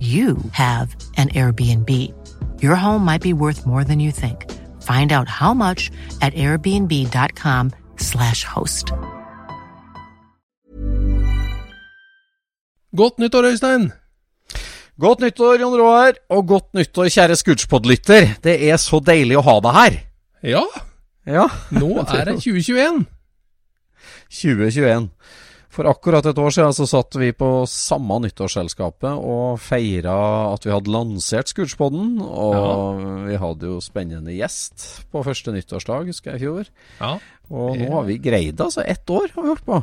you have an Airbnb. Your home might be worth more than you think. Find out how much at airbnb.com/slash host. Godt nyttår, Øystein! Godt nyttår, Jon Roar, og godt nyttår, kjære Scootspod-lytter. Det er så deilig å ha deg her. Ja, Ja, nå er det 2021. 2021. For akkurat et år siden så satt vi på samme nyttårsselskapet og feira at vi hadde lansert Scootspoden. Og vi hadde jo spennende gjest på første nyttårsdag, husker jeg i fjor. Ja. Og nå har vi greid det, altså. Ett år har vi holdt på.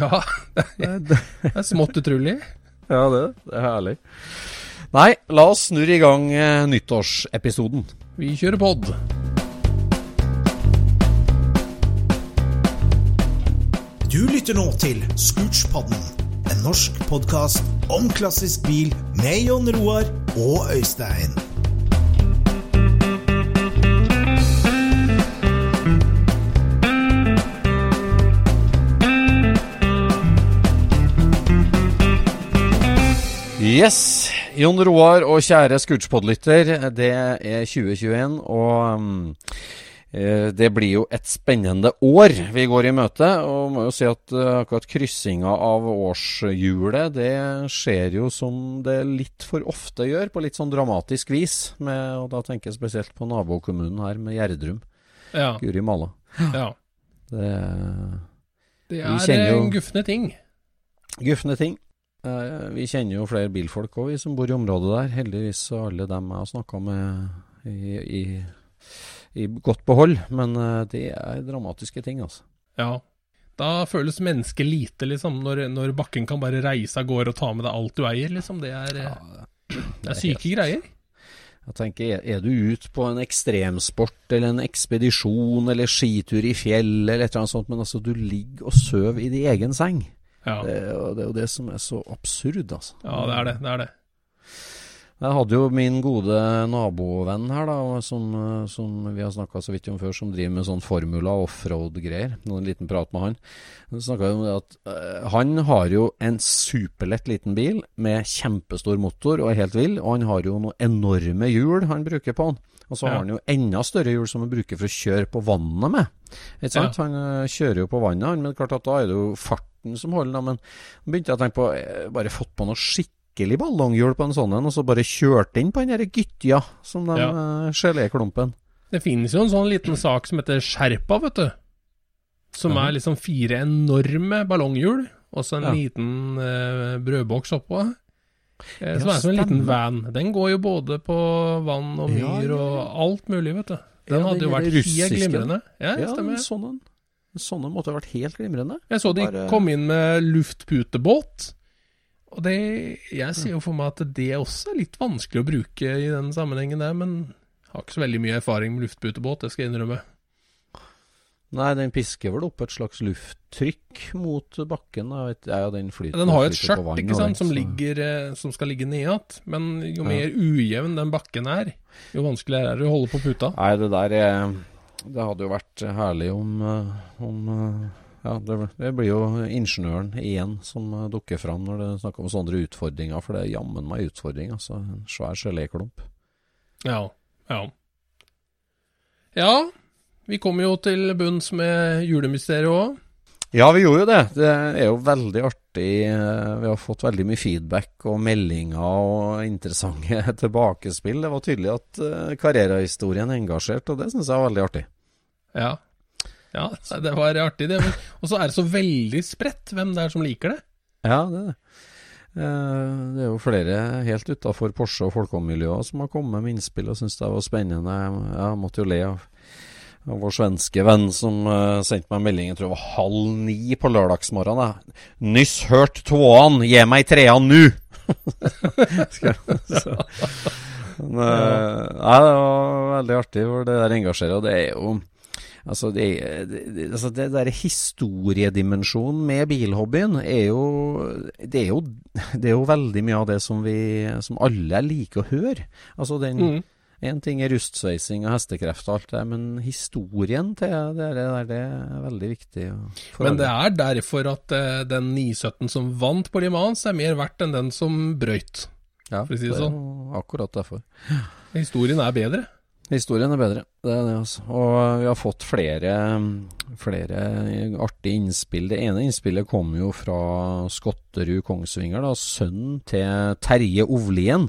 ja. Det er smått utrolig. Ja, det, det er herlig. Nei, la oss snurre i gang eh, nyttårsepisoden. Vi kjører pod. Du lytter nå til Scootspodden, en norsk podkast om klassisk bil med Jon Roar og Øystein. Yes, Jon Roar og kjære Scootspod-lytter, det er 2021, og eh, det blir jo et spennende år vi går i møte. Og må jo si at eh, akkurat kryssinga av årshjulet, det skjer jo som det litt for ofte gjør, på litt sånn dramatisk vis. Med, og da tenker jeg spesielt på nabokommunen her, med Gjerdrum. Ja. Guri malla. ja. Det Det er jo- en gufne ting. Gufne ting. Eh, Vi kjenner jo flere bilfolk òg, vi som bor i området der. Heldigvis så alle dem jeg har snakka med i, i, i godt behold. Men eh, det er dramatiske ting, altså. Ja. Da føles mennesket lite, liksom, når, når bakken kan bare reise av gårde og ta med deg alt du eier, liksom. Det er, ja, det er syke greier. Jeg tenker, er, du ute på en ekstremsport eller en ekspedisjon eller skitur i fjellet eller et eller annet sånt, men altså du ligger og sover i din egen seng. Ja. Det, og det er jo det som er så absurd, altså. ja, det er det. Det er det. Jeg hadde jo min gode nabovenn her, da, som, som vi har snakka så vidt om før, som driver med sånn formula offroad-greier. En liten prat med han. Om det at uh, han har jo en superlett liten bil med kjempestor motor og er helt vill, og han har jo noen enorme hjul han bruker på han. Og så Ja. har han jo enda større hjul som han bruker for å kjøre på vannet med. Ikke sant? Han uh, kjører jo på vannet, men klart at da er det jo farten som holder. Da. Men begynte jeg å tenke på eh, Bare fått på noe skikkelig ballonghjul på en sånn en, og så bare kjørte inn på den der gyttja som den Ja. geléklumpen. Det finnes jo en sånn liten sak som heter Sherpa, vet du. Som Ja. er liksom fire enorme ballonghjul, og så en Ja. liten eh, brødboks oppå. Eh, som er som en liten van. Den går jo både på vann og myr og alt mulig, vet du. Den hadde jo vært russiske. helt glimrende. Ja, Ja, stemmer. sånn en. En sånn måtte ha vært helt glimrende. Jeg så de Bare- kom inn med luftputebåt. Og det Jeg ser jo for meg at det også er litt vanskelig å bruke i den sammenhengen der, men har ikke så veldig mye erfaring med luftputebåt, det skal jeg innrømme. Nei, den pisker vel opp et slags lufttrykk mot bakken. Vet- Ja, den flyter Den har jo et skjørt ikke sant, som, ligger, eh, som skal ligge ned igjen. Men jo Ja. mer ujevn den bakken er, jo vanskeligere er det å holde på puta. Nei, det der er Det hadde jo vært herlig om, eh, om eh, Ja, det, det blir jo ingeniøren igjen som eh, dukker fram når det er snakk om sånne utfordringer, for det er jammen meg utfordring. Altså, en svær geléklump. Ja. Ja. Ja, vi kommer jo til bunns med julemysteriet òg. Ja, vi gjorde jo det. Det er jo veldig artig. eh, Vi har fått veldig mye feedback og meldinger og interessante tilbakespill. Det var tydelig at karrierehistorien er engasjert, engasjerte, og det syns jeg var veldig artig. Ja. Ja, det var artig, det. Og så er det så veldig spredt hvem det er som liker det. Ja, det er det. Eh, Det er jo flere helt utafor Porsche og folkemiljøet som har kommet med innspill og syntes det var spennende. Jeg, måtte jo le av, vår svenske venn som eh, sendte meg melding jeg tror det var halv ni på lørdagsmorgenen. 'Nyss hørt toan, gi meg trean nu!' Så- Men, ja, Nei, det var veldig artig, for det der engasjerer. Og det er jo Altså, det, det, det- altså det der historiedimensjonen med bilhobbyen er jo det, er jo det er jo veldig mye av det som vi Som alle liker å høre. Altså den Mm. En ting er rustsveising og hestekreft og alt det, men historien til det der, det er veldig viktig. Men det er derfor at eh, den 917 som vant på Le Mans, er mer verdt enn den som brøyt. ja, for å si det sånn. akkurat derfor. Historien er bedre. Historien er bedre, det er det altså. Og vi har fått flere, flere artige innspill. Det ene innspillet kom jo fra Skotterud Kongsvinger, da, sønnen til Terje Ovlien.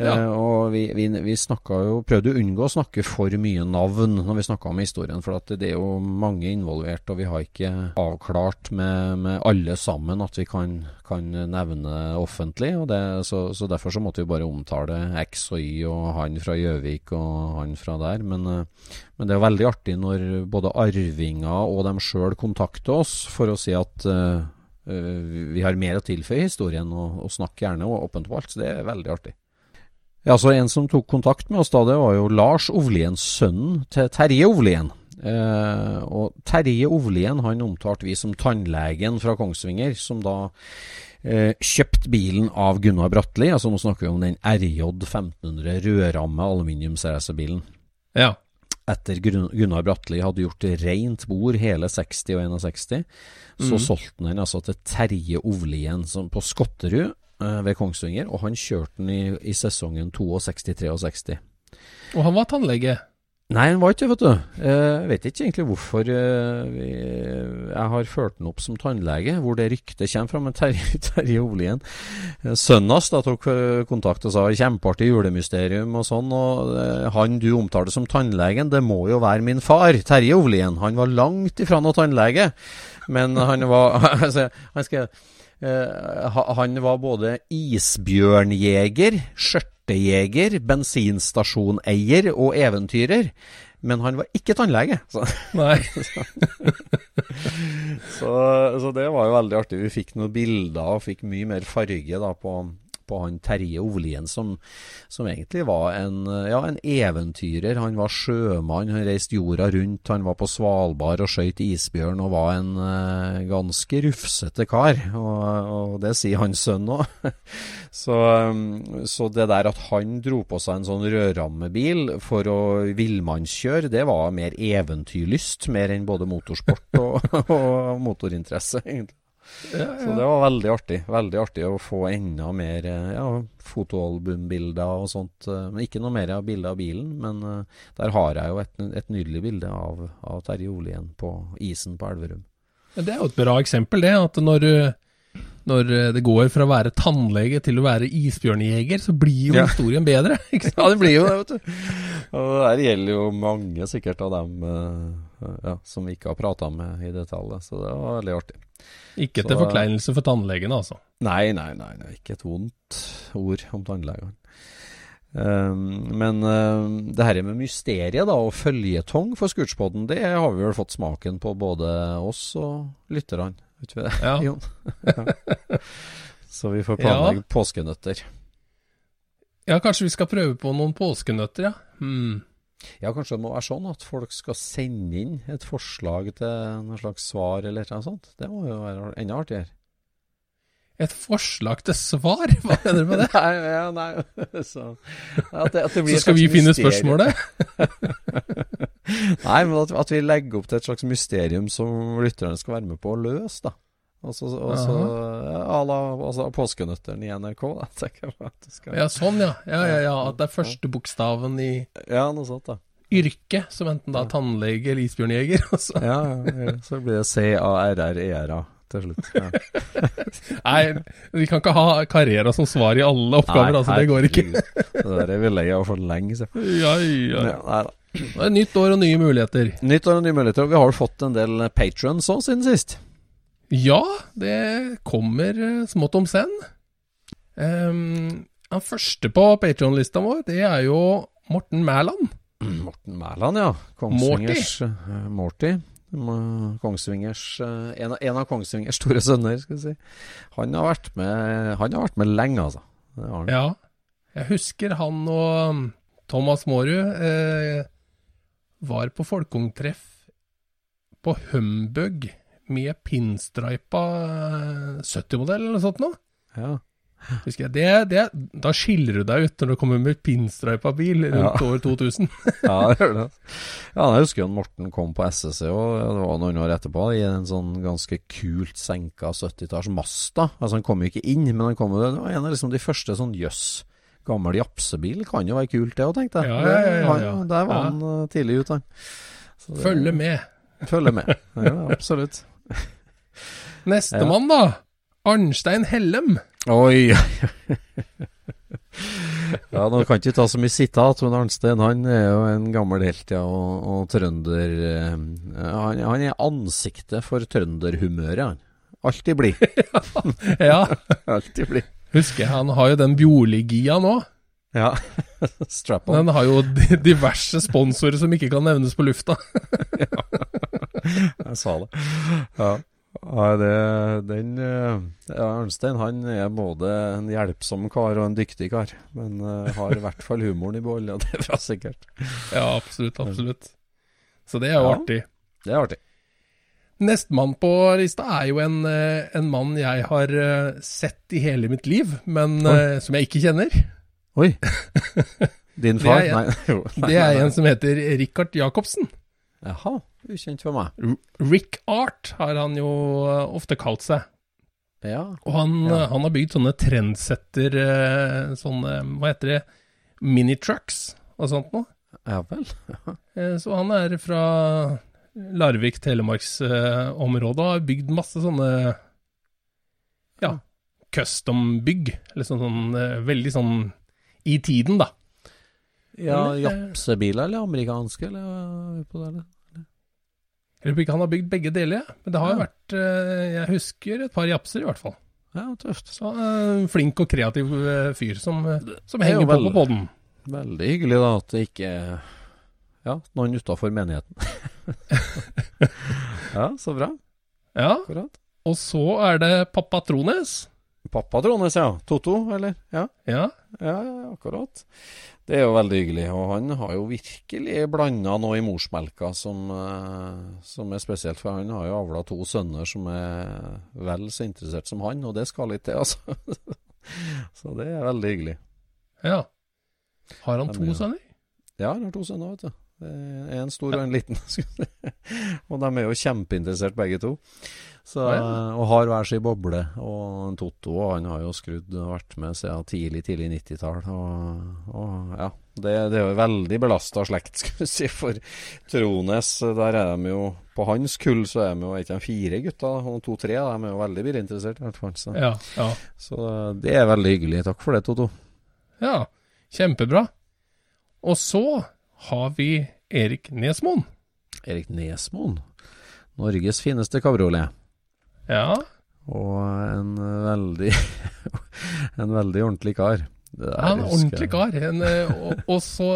Ja. Eh, og vi, vi, vi jo, prøvde å unngå å snakke for mye navn når vi snakka om historien, for det er jo mange involvert, og vi har ikke avklart med, med alle sammen at vi kan, kan nevne offentlig. Det, så, så derfor så måtte vi bare omtale X og Y og han fra Gjøvik og han fra der. Men, eh, men det er veldig artig når både arvinger og dem sjøl kontakter oss for å si at eh, vi har mer å tilføye historien, og, og snakk gjerne og åpent på alt. Så det er veldig artig. Ja, så En som tok kontakt med oss da, det var jo Lars Ovlien, sønnen til Terje Ovlien. Eh, og Terje Ovlien han omtalte vi som tannlegen fra Kongsvinger, som da eh, kjøpte bilen av Gunnar Bratli. Altså Nå snakker vi om den RJ 1500 rødramme aluminiumsracerbilen. Ja. Etter Gunnar Bratli hadde gjort rent bord hele 60 og 61, så mm. solgte han den altså til Terje Ovlien som på Skotterud ved Kongsvinger, og han kjørte den i, i sesongen 62-63. Og han var tannlege. Nei, han var ikke det, vet du. Eh, Jeg vet ikke egentlig hvorfor eh, jeg har ført den opp som tannlege, hvor det ryktet kommer fra. Men Terje, Terje Ovlien, eh, sønnen da tok eh, kontakt og sa kjempeartig julemysterium og sånn. Og eh, han du omtaler som tannlegen, det må jo være min far, Terje Olien. Han var langt ifra noe tannlege, men han var altså, han skrev Eh, ha- han var både isbjørnjeger, skjørtejeger, bensinstasjoneier og eventyrer. Men han var ikke tannlege. Så, Nei. så, så det var jo veldig artig. Vi fikk noen bilder og fikk mye mer farge da på, på han Terje Ovlien, som, som egentlig var en, ja, en eventyrer. Han var sjømann, han reiste jorda rundt. Han var på Svalbard og skøyt isbjørn og var en uh, ganske rufsete kar. Og, og det sier hans sønn òg. så, um, så det der at han dro på seg en sånn rødrammebil for å villmannskjøre, det var mer eventyrlyst, mer enn både motorsport og, og motorinteresse, egentlig. Så det var veldig artig. Veldig artig å få enda mer eh, ja, fotoalbumbilder og sånt. eh, Men ikke noe mer av bilder av bilen. Men eh, der har jeg jo et, et nydelig bilde av, av Terje Olien på isen på Elverum. Ja, Det er jo et bra eksempel, det. At når, når det går fra å være tannlege til å være isbjørnjeger, så blir jo Ja. historien bedre. Ja, det blir jo det, vet du. Og det her gjelder jo mange sikkert av dem ja, som vi ikke har prata med i detalj. Så det var veldig artig. Ikke til Så- forkleinelse for tannlegene, altså. Nei, nei, nei, nei, ikke et vondt ord om tannlegene. Um, men um, det her med mysteriet da, og føljetong for Scootspoden, det har vi vel fått smaken på både oss og lytterne. Vet vi det, Ja. Jon? Ja. Så vi får planlegge påskenøtter. Ja, kanskje vi skal prøve på noen påskenøtter, ja. Hmm. Ja, kanskje det må være sånn at folk skal sende inn et forslag til noe slags svar eller noe sånt. Det må jo være enda artigere. Et forslag til svar? Hva mener du med det? Nei, ja, nei så, at det, at det Så skal vi finne mysterium. spørsmålet? Nei, men at, at vi legger opp til et slags mysterium som lytterne skal være med på å løse, da. Og så og så- ja, à la altså, i NRK. Da, tenker jeg at det skal, Ja, sånn ja. Ja, ja, ja. At det er første bokstaven i ja, noe sånt, da. yrket, som enten da er tannlege eller isbjørnjeger. Altså. Ja, ja, så blir det C-A-R-R-E-R-A til slutt. Ja. Nei, vi kan ikke ha karriere som svar i alle oppgaver, altså. Det går ikke. Det der er vi lei av for lenge siden. Ja, ja. Ja, nei da. Det er nytt år og nye muligheter. Nytt år og nye muligheter. og Vi har jo fått en del patrons òg siden sist. Ja, det kommer eh, smått om senn. Um, han første på Patreon-lista vår, det er jo Morten Mæland. Morten Mæland, ja. Kongsvingers eh, Morty. Mm, Kongsvingers eh, en, av, en av Kongsvingers store sønner, skal vi si. Han har vært med, han har vært med lenge, altså. Ja. Jeg husker han og um, Thomas Mårud eh, var på folkeungtreff på Humbug med pinstripa eh, 70-modell eller noe sånt noe. Ja. Husker jeg. Det, det, da skiller du deg ut når du kommer med pinstripa bil rundt Ja. år 2000. Ja, det gjør det. Ja, jeg husker jo Morten kom på SSC, og det var noen år etterpå, i en sånn ganske kult senka 70-talls Masta. Altså, han kom jo ikke inn, men han kom jo, det var en av liksom de første sånn jøss. Gammel japsebil kan jo være kult, det òg, tenkte jeg. Ja, ja, ja, ja. Der var han eh, tidlig ute. Følge med. Følge med. Ja, absolutt. Nestemann, da. Arnstein Hellem. Oi! ja, nå kan ikke ta så mye sitat, men Arnstein han er jo en gammel helt, ja, og, og trønder eh, han, han er ansiktet for trønderhumøret, han. Alltid blid. Ja, Alltid blid. husker jeg. Han har jo den Bjorli-gia nå. Ja. Strap on. Den har jo diverse sponsorer som ikke kan nevnes på lufta. Jeg sa det. Ja. Nei, det, den eh, ja, Arnstein han er både en hjelpsom kar og en dyktig kar. Men uh, har i hvert fall humoren i behold, ja, det er bra sikkert. Ja, absolutt, absolutt. Så det er jo Ja. artig. Det er artig. Nestemann på lista er jo en, eh, en mann jeg har sett i hele mitt liv, men eh, som jeg ikke kjenner. Oi. Din Det far? er en- Nei, jo. Nei, Det er en som heter Richard Jacobsen. Jaha, ukjent for meg. Rick Art har han jo eh, ofte kalt seg. Ja. Og han, Ja. eh, han har bygd sånne trendsetter, eh, sånne, hva heter det, minitrucks og sånt noe. Ja vel. Så han er fra Larvik, Telemarksområdet og har bygd masse sånne ja, custom-bygg. Eller sånn, sånn veldig sånn i tiden, da. Ja, Japsebiler eller amerikanske, eller hva er det? Jeg lurer på ikke han har bygd begge deler, men det har Ja. vært eh, Jeg husker et par japser, i hvert fall. Ja, tøft. Så uh, flink og kreativ eh, fyr som, som er henger på på podden. Veldig hyggelig da at det ikke ja, noen utafor menigheten. ja, så bra. Ja, Akkurat. og så er det pappa Trones. Pappa Trones, ja. Toto, eller? Ja. Ja, Ja, akkurat. Det er jo veldig hyggelig. Og han har jo virkelig blanda noe i morsmelka som, eh, som er spesielt. For han har jo avla to sønner som er vel så interessert som han, og det skal litt til, altså. så det er veldig hyggelig. ja. Har han to sønner? Ja, han har to sønner, vet du. Er en stor og en liten. skulle og de er jo kjempeinteressert begge to. Så. Og har hver sin boble. Og Totto han har jo skrudd og vært med siden tidlig, tidlig 90-tall. Og, og ja, det, det er jo veldig belasta slekt, skal vi si. For Trones, der er de jo På hans kull så er de jo ikke de fire gutta, og to-tre. De er jo veldig bilinteressert, i hvert fall. Så, Ja, ja. så det er veldig hyggelig. Takk for det, Totto. ja. Kjempebra. Og så har vi Erik Nesmoen. Erik Nesmoen. Norges fineste kabriolet. Ja, Og en veldig En veldig ordentlig kar. Det der er en ordentlig kar. En, eh, og, og så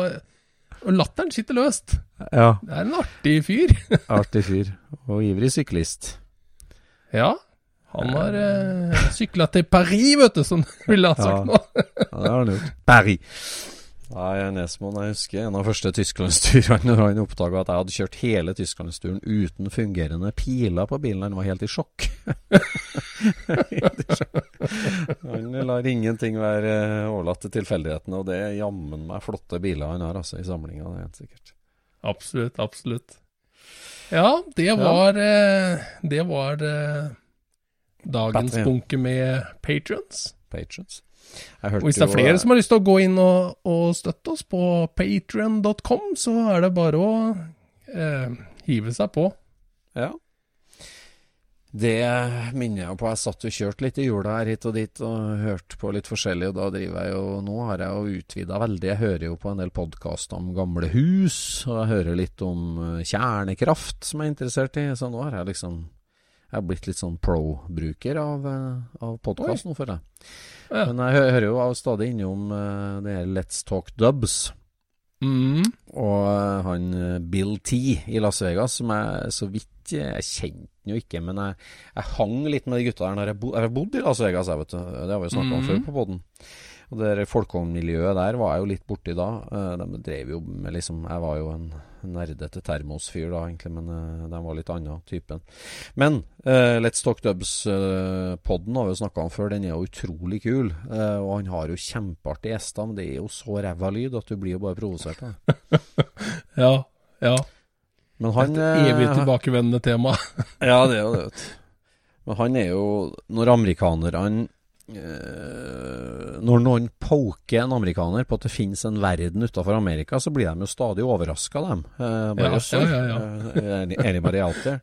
Og latteren sitter løst. Ja, Det er en artig fyr. artig fyr. Og ivrig syklist. Ja. Han har eh, sykla til Paris, vet du, som ville ha sagt Ja. nå. Ja, det har han gjort. Paris. Nei, Nesmoen, jeg husker en av første tysklandsturene når han oppdaga at jeg hadde kjørt hele tysklandsturen uten fungerende piler på bilen. Han var helt i sjokk. han lar ingenting være overlatt til tilfeldighetene, og det er jammen meg flotte biler han har altså i samlinga. Det er helt sikkert. Absolutt, absolutt. Ja, det var, ja. det var eh, dagens Batman. bunke med patrons. Patrons. Og hvis det er flere som har lyst til å gå inn og, og støtte oss på patrion.com, så er det bare å eh, hive seg på. Ja. Det minner jeg på. Jeg satt og kjørte litt i jula her hit og dit og hørte på litt forskjellig, og da driver jeg jo Nå har jeg jo utvida veldig. Jeg hører jo på en del podkaster om gamle hus, og jeg hører litt om eh, kjernekraft som jeg er interessert i, så nå har jeg liksom Jeg har blitt litt sånn pro-bruker av, eh, av podkast nå, føler jeg. Ja. Men jeg hører jo stadig innom eh, det her Let's Talk Dubs. Mm. Og eh, han Bill T i Las Vegas, som jeg så vidt Jeg kjente han jo ikke, men jeg, jeg hang litt med de gutta der når jeg, bo, jeg bodde i Las Vegas, jeg, vet du. Det har vi jo snakka om Mhm. før på poden. Og det der der var jeg jo litt borti da. Eh, De drev jo med liksom Jeg var jo en nerdete termosfyr da, egentlig, men eh, de var litt annen typen. Men uh, Let's Talk Dubs-podden har vi jo snakka om før. Den er jo utrolig kul. og han har jo kjempeartige gjester, men det er jo så ræva lyd at du blir jo bare provosert. Ja. ja. Men han Et evig tilbakevendende tema. Ja, det er jo det. Men han er jo Når amerikanerne Når noen poker en amerikaner på at det finnes en verden utenfor Amerika, så blir de jo stadig overraska, dem. Eh, bare Ja, sorry. ja, ja, Eh, Anybody out there?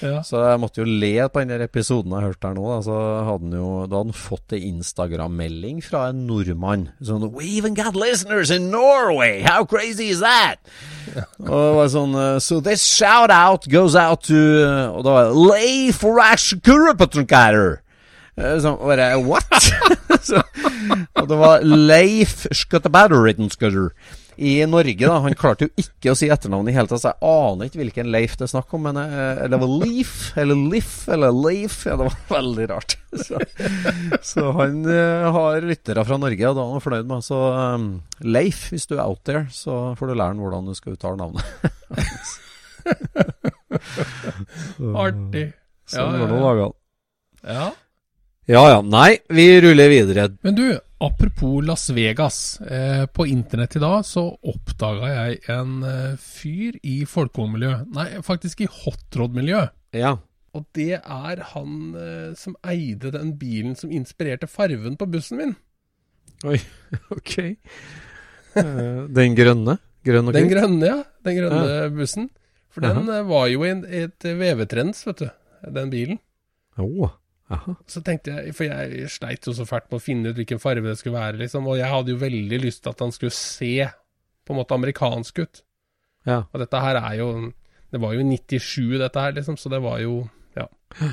Ja. Så jeg måtte jo le på den episoden jeg hørte her nå. Da, så hadde han jo Da hadde han fått ei Instagram-melding fra en nordmann. Sånn We even got listeners in Norway! How crazy is that? Og det var sånn eh, So this shout-out goes out to eh, Og da var det Leif Raskurupatrunkærer! Sånn bare What? så, og det var Leif Skøttebatterittenskøtter i Norge, da. Han klarte jo ikke å si etternavnet i hele tatt, så jeg aner ikke hvilken Leif det er snakk om. Men eh, det var Leif, eller Liff, eller Leif. Ja, det var veldig rart. Så, så han eh, har lyttere fra Norge, og da er han fornøyd med. Så um, Leif, hvis du er out there, så får du lære han hvordan du skal uttale navnet. Artig. Så Ja, det var noen dager. Ja. Ja ja. Nei, vi ruller videre. Men du, apropos Las Vegas. Eh, på internett i dag så oppdaga jeg en eh, fyr i folkehåndmiljø. Nei, faktisk i hotrod-miljø. Ja. Og det er han eh, som eide den bilen som inspirerte farven på bussen min. Oi, ok. Eh, den grønne? Grønn og Den grønne, ja. Den grønne bussen. For den eh, var jo i et vevetrends, vet du. Den bilen. Åh, aha. Så tenkte jeg, for jeg sleit jo så fælt med å finne ut hvilken farge det skulle være, liksom. Og jeg hadde jo veldig lyst til at han skulle se på en måte amerikansk ut. Ja. Og dette her er jo Det var jo 97, dette her, liksom, så det var jo Ja.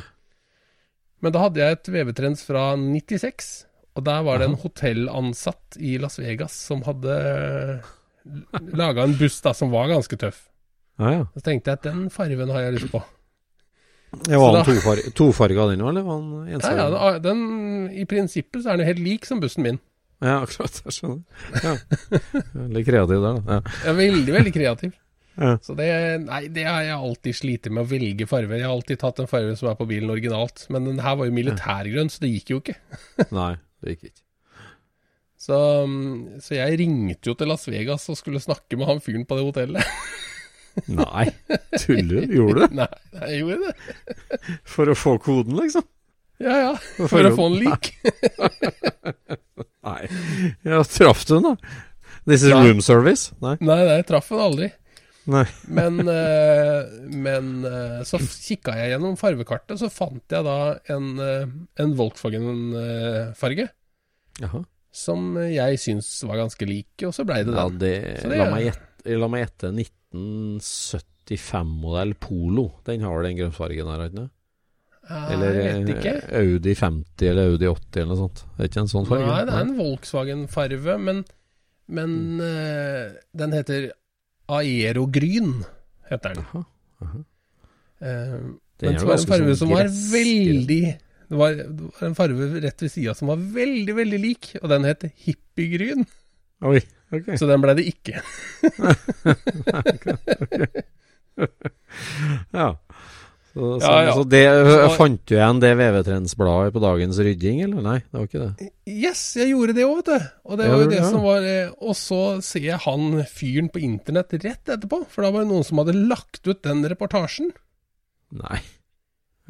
Men da hadde jeg et vevetrends fra 96, og der var det en hotellansatt i Las Vegas som hadde laga en buss da, som var ganske tøff. Ja, ja. Så tenkte jeg at den fargen har jeg lyst på. Ja, var han tofar tofarga den òg, eller var han Ja, ensfarga? ja, ja, den, I prinsippet så er den helt lik som bussen min. Ja, akkurat. Jeg skjønner. Ja. Veldig kreativ der, da. Ja. Jeg er veldig, veldig kreativ. Ja. Så det, nei, det har jeg alltid slitt med å velge farge. Jeg har alltid tatt den fargen som er på bilen originalt. Men den her var jo militærgrønn, så det gikk jo ikke. Nei, det gikk ikke. Så, mm, så jeg ringte jo til Las Vegas og skulle snakke med han fyren på det hotellet. Nei, tuller du? Gjorde du? nei, jeg gjorde det. For å få koden, liksom? Ja ja, For for å få den lik. Nei. Ja, traff du den, da? This is Nei. room service? Nei. Nei, nei, jeg traff den aldri. Nei. Men, eh, men eh, så kikka jeg gjennom farvekartet, så fant jeg da en, eh, en Volkswagen-farge. Som jeg syns var ganske lik, og så blei det Ja, det, det la, meg gjette, la meg gjette 1975-modell Polo. Den har den grønnfargen her, ikke sant? Eller eh, Audi 50 eller Audi 80 eller noe sånt. Det er ikke en sånn farge? Nei, det er en Volkswagen-farve, men, men eh, den heter Aerogryn, heter den. Aha, aha. Uh, Den men så var det en farge sånn som var veldig det var, det var en farve rett ved sida som var veldig, veldig lik, og den het Hippiegryn. Oi, Ok. Så den ble det ikke. Ja. Så, så, Ja, ja. så det Så- Fant du igjen det VV-trendsbladet på dagens rydding, eller? Nei, det var ikke det. Yes, jeg gjorde det òg, vet du. Og det var jo det som var eh, Og så ser jeg han fyren på internett rett etterpå, for da var det noen som hadde lagt ut den reportasjen. Nei.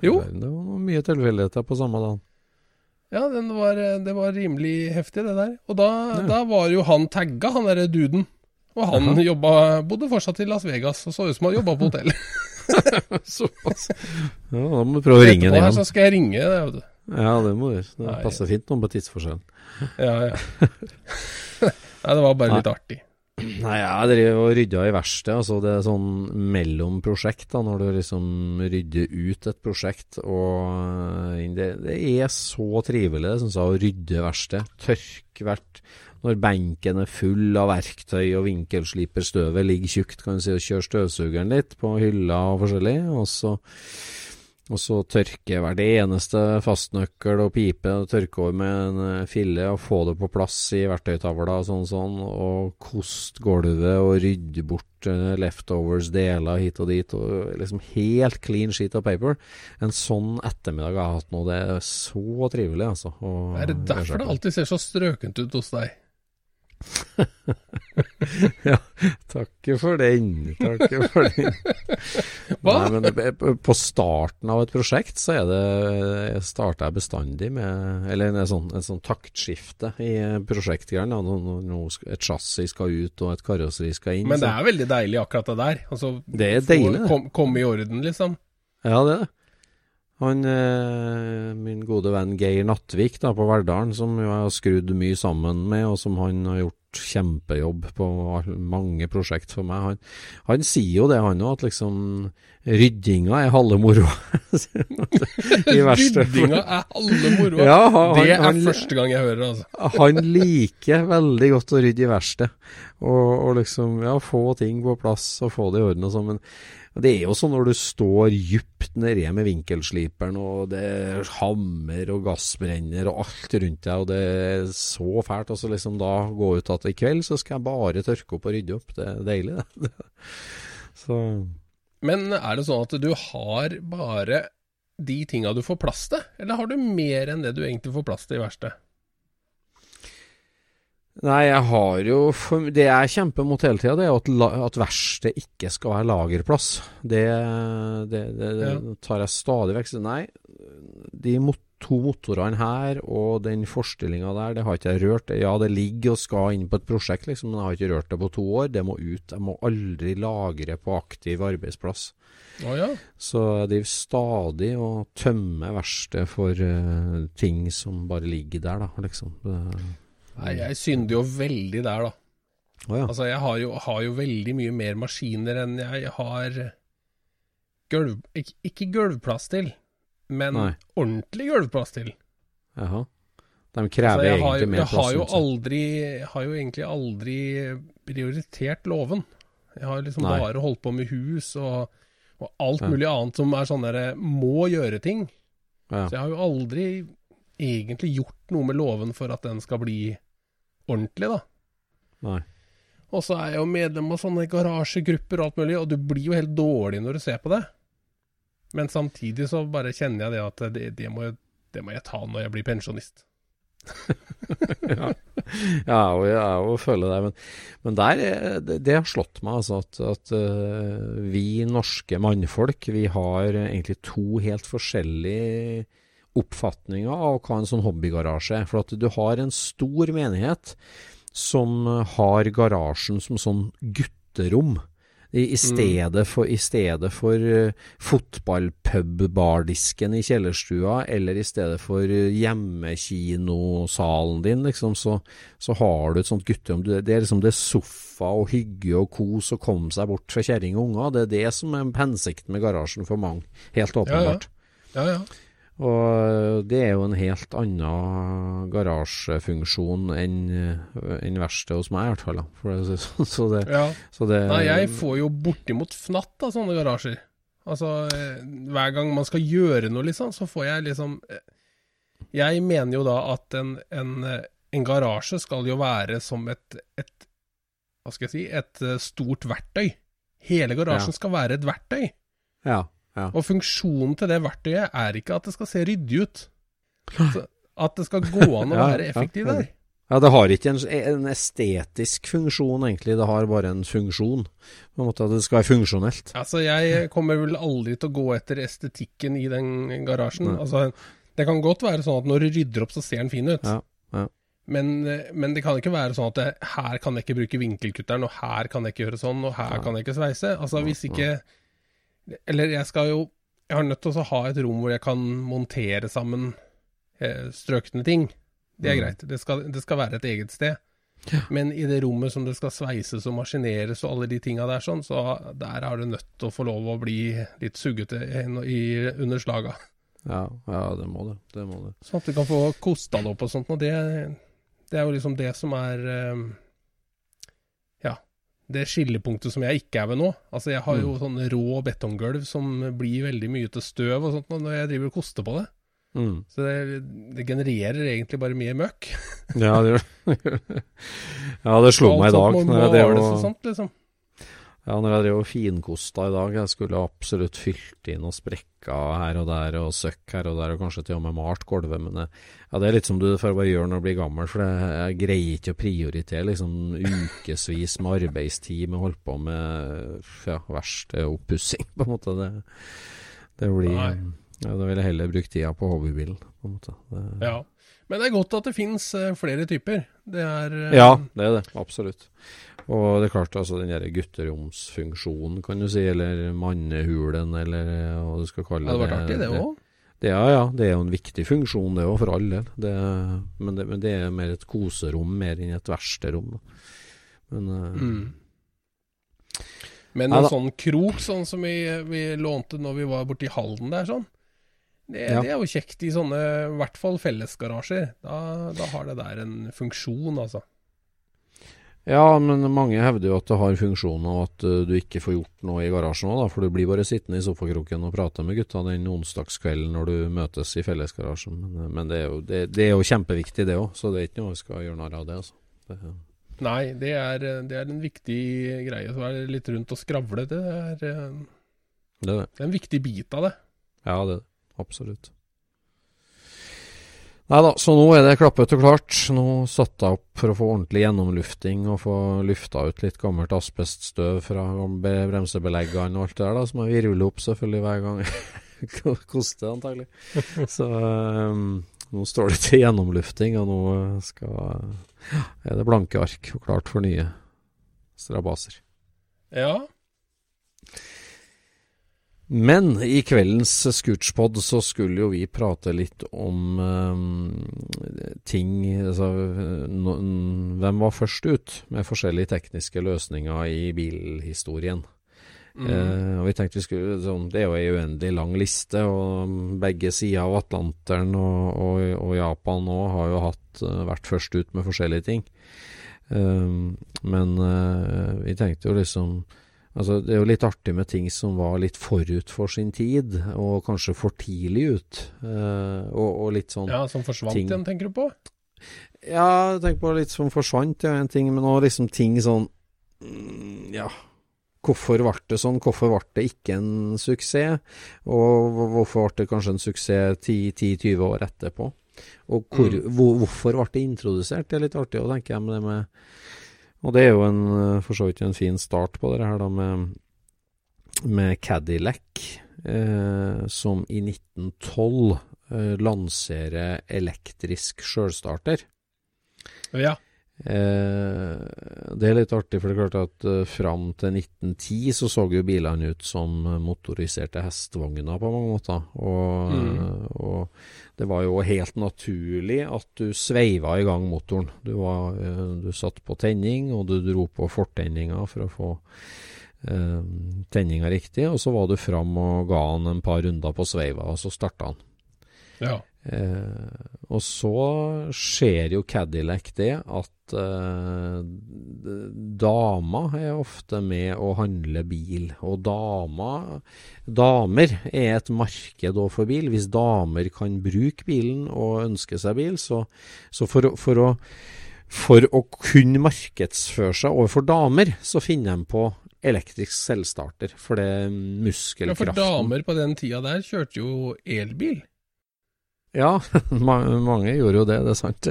Jo. Det var mye tilfeldigheter på samme dagen. Ja, den var, eh, det var rimelig heftig, det der. Og da, Ja. da var jo han tagga, han derre duden. Og han Jaha. jobba, bodde fortsatt i Las Vegas, og så ut som han jobba på hotell. Såpass. Ja, da må du prøve å ringe ham igjen. så skal jeg ringe, det, vet du. Ja, det må du gjøre. Det passer fint noen på tidsforskjellen. Ja, ja. Nei, det var bare litt artig. Nei, jeg driver og rydder i verkstedet. Altså det er sånn mellom prosjekt, da, når du liksom rydder ut et prosjekt. Og eh, det, det er så trivelig, syns jeg, å rydde verksted. Tørke hvert Når benken er full av verktøy og vinkelsliper støvet ligger tjukt, kan du si, og kjøre støvsugeren litt på hylla og forskjellig. Og så og så tørke hver det eneste fastnøkkel og pipe, og tørke over med en eh, fille og få det på plass i verktøytavla og sånn sånn, og koste gulvet og rydde bort eh, leftovers, deler hit og dit, og liksom helt clean sheet of paper. En sånn ettermiddag jeg har hatt nå, det er så trivelig, altså. å Er det derfor det alltid ser så strøkent ut hos deg? ja, takker for den. Takker for den. Nei, på starten av et prosjekt så er det starter jeg bestandig med Eller en sånn, en sånn taktskifte i prosjektgreiene. Et chassis skal ut og et karosseri skal inn. Men det er veldig deilig akkurat det der. Altså, Det er deilig, Komme Kom, i orden, liksom. Ja, det er det. Han, eh, min gode venn Geir Nattvik da, på Verdalen, som jeg har skrudd mye sammen med, og som han har gjort kjempejobb på mange prosjekt for meg. Han, han sier jo det, han òg, at liksom ryddinga er halve moroa. Ryddinga er halve moroa. Ja, det er han- første gang jeg hører det, altså. Han liker veldig godt å rydde i verksted. Og, og liksom, ja, få ting på plass og få det i orden og sånn. Men det er jo sånn når du står djupt nedi med vinkelsliperen, og det er hammer og gassbrenner og alt rundt deg, og det er så fælt. Og så liksom da gå ut at i kveld så skal jeg bare tørke opp og rydde opp. Det er deilig, det. Så Men er det sånn at du har bare de tinga du får plass til, eller har du mer enn det du egentlig får plass til i verkstedet? Nei, jeg har jo Det jeg kjemper mot hele tida, det er at, at verkstedet ikke skal være lagerplass. Det, det, det, det tar jeg stadig vekk. Nei, de mot, to motorene her og den forstillinga der, det har ikke jeg rørt. Ja, det ligger og skal inn på et prosjekt, liksom, men jeg har ikke rørt det på to år. Det må ut. Jeg må aldri lagre på aktiv arbeidsplass. Å ja. Så jeg driver stadig og tømmer verkstedet for uh, ting som bare ligger der, da, liksom. Det- Nei, jeg synder jo veldig der, da. Oh, ja. Altså, jeg har jo, har jo veldig mye mer maskiner enn jeg har gulv... Ikke, ikke gulvplass til, men Nei. ordentlig gulvplass til. Jaha. De krever altså, egentlig har, mer jeg har plass. jo aldri Jeg har jo egentlig aldri prioritert låven. Jeg har liksom Nei. bare holdt på med hus og, og alt Ja. mulig annet som er sånn derre må gjøre-ting. Ja. Så jeg har jo aldri egentlig gjort noe med låven for at den skal bli ordentlig, da. Nei. Og så er jeg jo medlem av sånne garasjegrupper og alt mulig, og du blir jo helt dårlig når du ser på det. Men samtidig så bare kjenner jeg det at det, det, må, jeg, det må jeg ta når jeg blir pensjonist. ja. ja, og jeg er jo føler det. Men, men der, er- det, det har slått meg, altså, at, at uh, vi norske mannfolk, vi har egentlig to helt forskjellige oppfatninger av hva en sånn hobbygarasje er. For at du har en stor menighet som har garasjen som sånn gutterom. I, i stedet for, i stedet for uh, fotballpub-bardisken i kjellerstua, eller i stedet for eh, hjemmekinosalen din, liksom, så, så har du et sånt gutterom. Det er liksom det er sofa og hygge og kos og komme seg bort fra kjerring og unger. Det er det som er hensikten med garasjen for mange, helt åpenbart. Ja, ja. Og det er jo en helt annen garasjefunksjon enn en verkstedet hos meg, i hvert fall. det, så, så det, ja. så det Nei, jeg får jo bortimot fnatt av sånne garasjer. Altså, eh, hver gang man skal gjøre noe, liksom, så får jeg liksom eh, Jeg mener jo da at en, en, eh, en garasje skal jo være som et, et hva skal jeg si, et eh, stort verktøy. Hele garasjen Ja. skal være et verktøy. Ja. Ja. Og funksjonen til det verktøyet er ikke at det skal se ryddig ut. Så at det skal gå an å være effektiv der. Ja, det har ikke en, en estetisk funksjon, egentlig. Det har bare en funksjon. På en måte at det skal være funksjonelt. Altså, jeg kommer vel aldri til å gå etter estetikken i den garasjen. Nei. Altså, det kan godt være sånn at når du rydder opp, så ser den fin ut. Ja, ja. Men, men det kan ikke være sånn at det, her kan jeg ikke bruke vinkelkutteren, og her kan jeg ikke gjøre sånn, og her kan jeg ikke sveise. Altså, hvis ikke Eller jeg skal jo Jeg har nødt til å ha et rom hvor jeg kan montere sammen eh, strøkne ting. Det er Mm. greit. Det skal, det skal være et eget sted. Men i det rommet som det skal sveises og maskineres og alle de tinga der, sånn, så der er du nødt til å få lov å bli litt suggete under slaga. Ja, ja, det må det. Det må det. Sånn at du kan få kosta det opp og sånt. Og det, det er jo liksom det som er eh, Ja. Det skillepunktet som jeg ikke er ved nå. Altså Jeg har jo Mm. sånn rå betonggulv som blir veldig mye til støv og sånt når jeg driver og koster på det. Mm. Så det, det genererer egentlig bare mye møkk. Ja, det gjør. Ja, det slo meg i dag. Når jeg drev og, sånt, liksom. Ja, når jeg drev og finkosta i dag. Jeg skulle absolutt fylt inn og sprekka her og der og søkk her og der, og kanskje til og med malt gulvet. Men det, ja, det er litt som du får bare gjøre når du blir gammel, for det, jeg greier ikke å prioritere liksom ukevis med arbeidstid med å holde på med ja, verste oppussing, på en måte. Det, det blir ja, Da vil jeg heller bruke tida på hobbybilen, på en måte. Det, Ja. Men det er godt at det fins flere typer. Det er eh, Ja, det er det. Absolutt. Og det er klart, altså den der gutteromsfunksjonen, kan du si, eller mannehulen, eller eh, hva du skal kalle det hadde vært artig, det òg. Det, ja, ja, det er jo en viktig funksjon, det òg, for all del. Det, men, det, men det er mer et koserom mer enn et verksterom. da. Men eh, Mm. Men en sånn krok, sånn som vi, vi lånte når vi var borti Halden der, sånn. Det, Ja. det er jo kjekt i sånne, i hvert fall fellesgarasjer. Da, da har det der en funksjon, altså. Ja, men mange hevder jo at det har funksjon, og at uh, du ikke får gjort noe i garasjen òg. For du blir bare sittende i sofakroken og prate med gutta den onsdagskvelden når du møtes i fellesgarasjen. Men, eh, men det, er jo, det, det er jo kjempeviktig, det òg. Så det er ikke noe vi skal gjøre narr av det, altså. Det, Nei, det er, det er en viktig greie. Så være litt rundt og skravle, det er, eh, det er det. det er en viktig bit av det. Ja, det er det. Absolutt. Nei da, så nå er det klappet og klart. Nå satte jeg opp for å få ordentlig gjennomlufting og få lufta ut litt gammelt asbeststøv fra bremsebeleggene og alt det der, da, som jeg virvler opp selvfølgelig hver gang koster, antagelig. Så um, nå står det til gjennomlufting, og nå skal, er det blanke ark og klart for nye strabaser. Ja. Men i kveldens Scootspod så skulle jo vi prate litt om eh, ting altså, no, Hvem var først ut med forskjellige tekniske løsninger i bilhistorien? Mm. Eh, og vi tenkte vi skulle sånn, Det er jo ei uendelig lang liste, og begge sider av Atlanteren og, og, og Japan òg har jo hatt, eh, vært først ut med forskjellige ting. Eh, men eh, vi tenkte jo liksom Altså, det er jo litt artig med ting som var litt forut for sin tid, og kanskje for tidlig ut. Eh, og, og litt sånn ja, som forsvant ting. igjen, tenker du på? Ja, jeg tenker på litt som forsvant, ja, en ting, men også liksom ting sånn mm, Ja, hvorfor ble det sånn? Hvorfor ble det ikke en suksess? Og hvorfor ble det kanskje en suksess 10-20 år etterpå? Og hvor, Mm. hvor, hvorfor ble det introdusert? Det er litt artig å tenke med det med Og det er jo en, eh, for så vidt en fin start på det her, da, med, med Cadillac, eh, som i 1912 eh, lanserer elektrisk sjølstarter. Ja. Eh, det er litt artig, for det er klart at eh, fram til 1910 så så jo bilene ut som motoriserte hestevogner på mange måter. Og, Mm. og det var jo helt naturlig at du sveiva i gang motoren. Du, var, eh, du satt på tenning, og du dro på fortenninga for å få eh, tenninga riktig, og så var du fram og ga han en par runder på sveiva, og så starta han. ja. Eh, og så skjer jo Cadillac det at eh, dama er ofte med å handle bil. Og dama, damer er et marked òg for bil. Hvis damer kan bruke bilen og ønske seg bil, så, så for, for, å, for å kunne markedsføre seg overfor damer, så finner de på elektrisk selvstarter. For det er Ja, for damer på den tida der kjørte jo elbil. Ja, mange gjorde jo det, det er sant.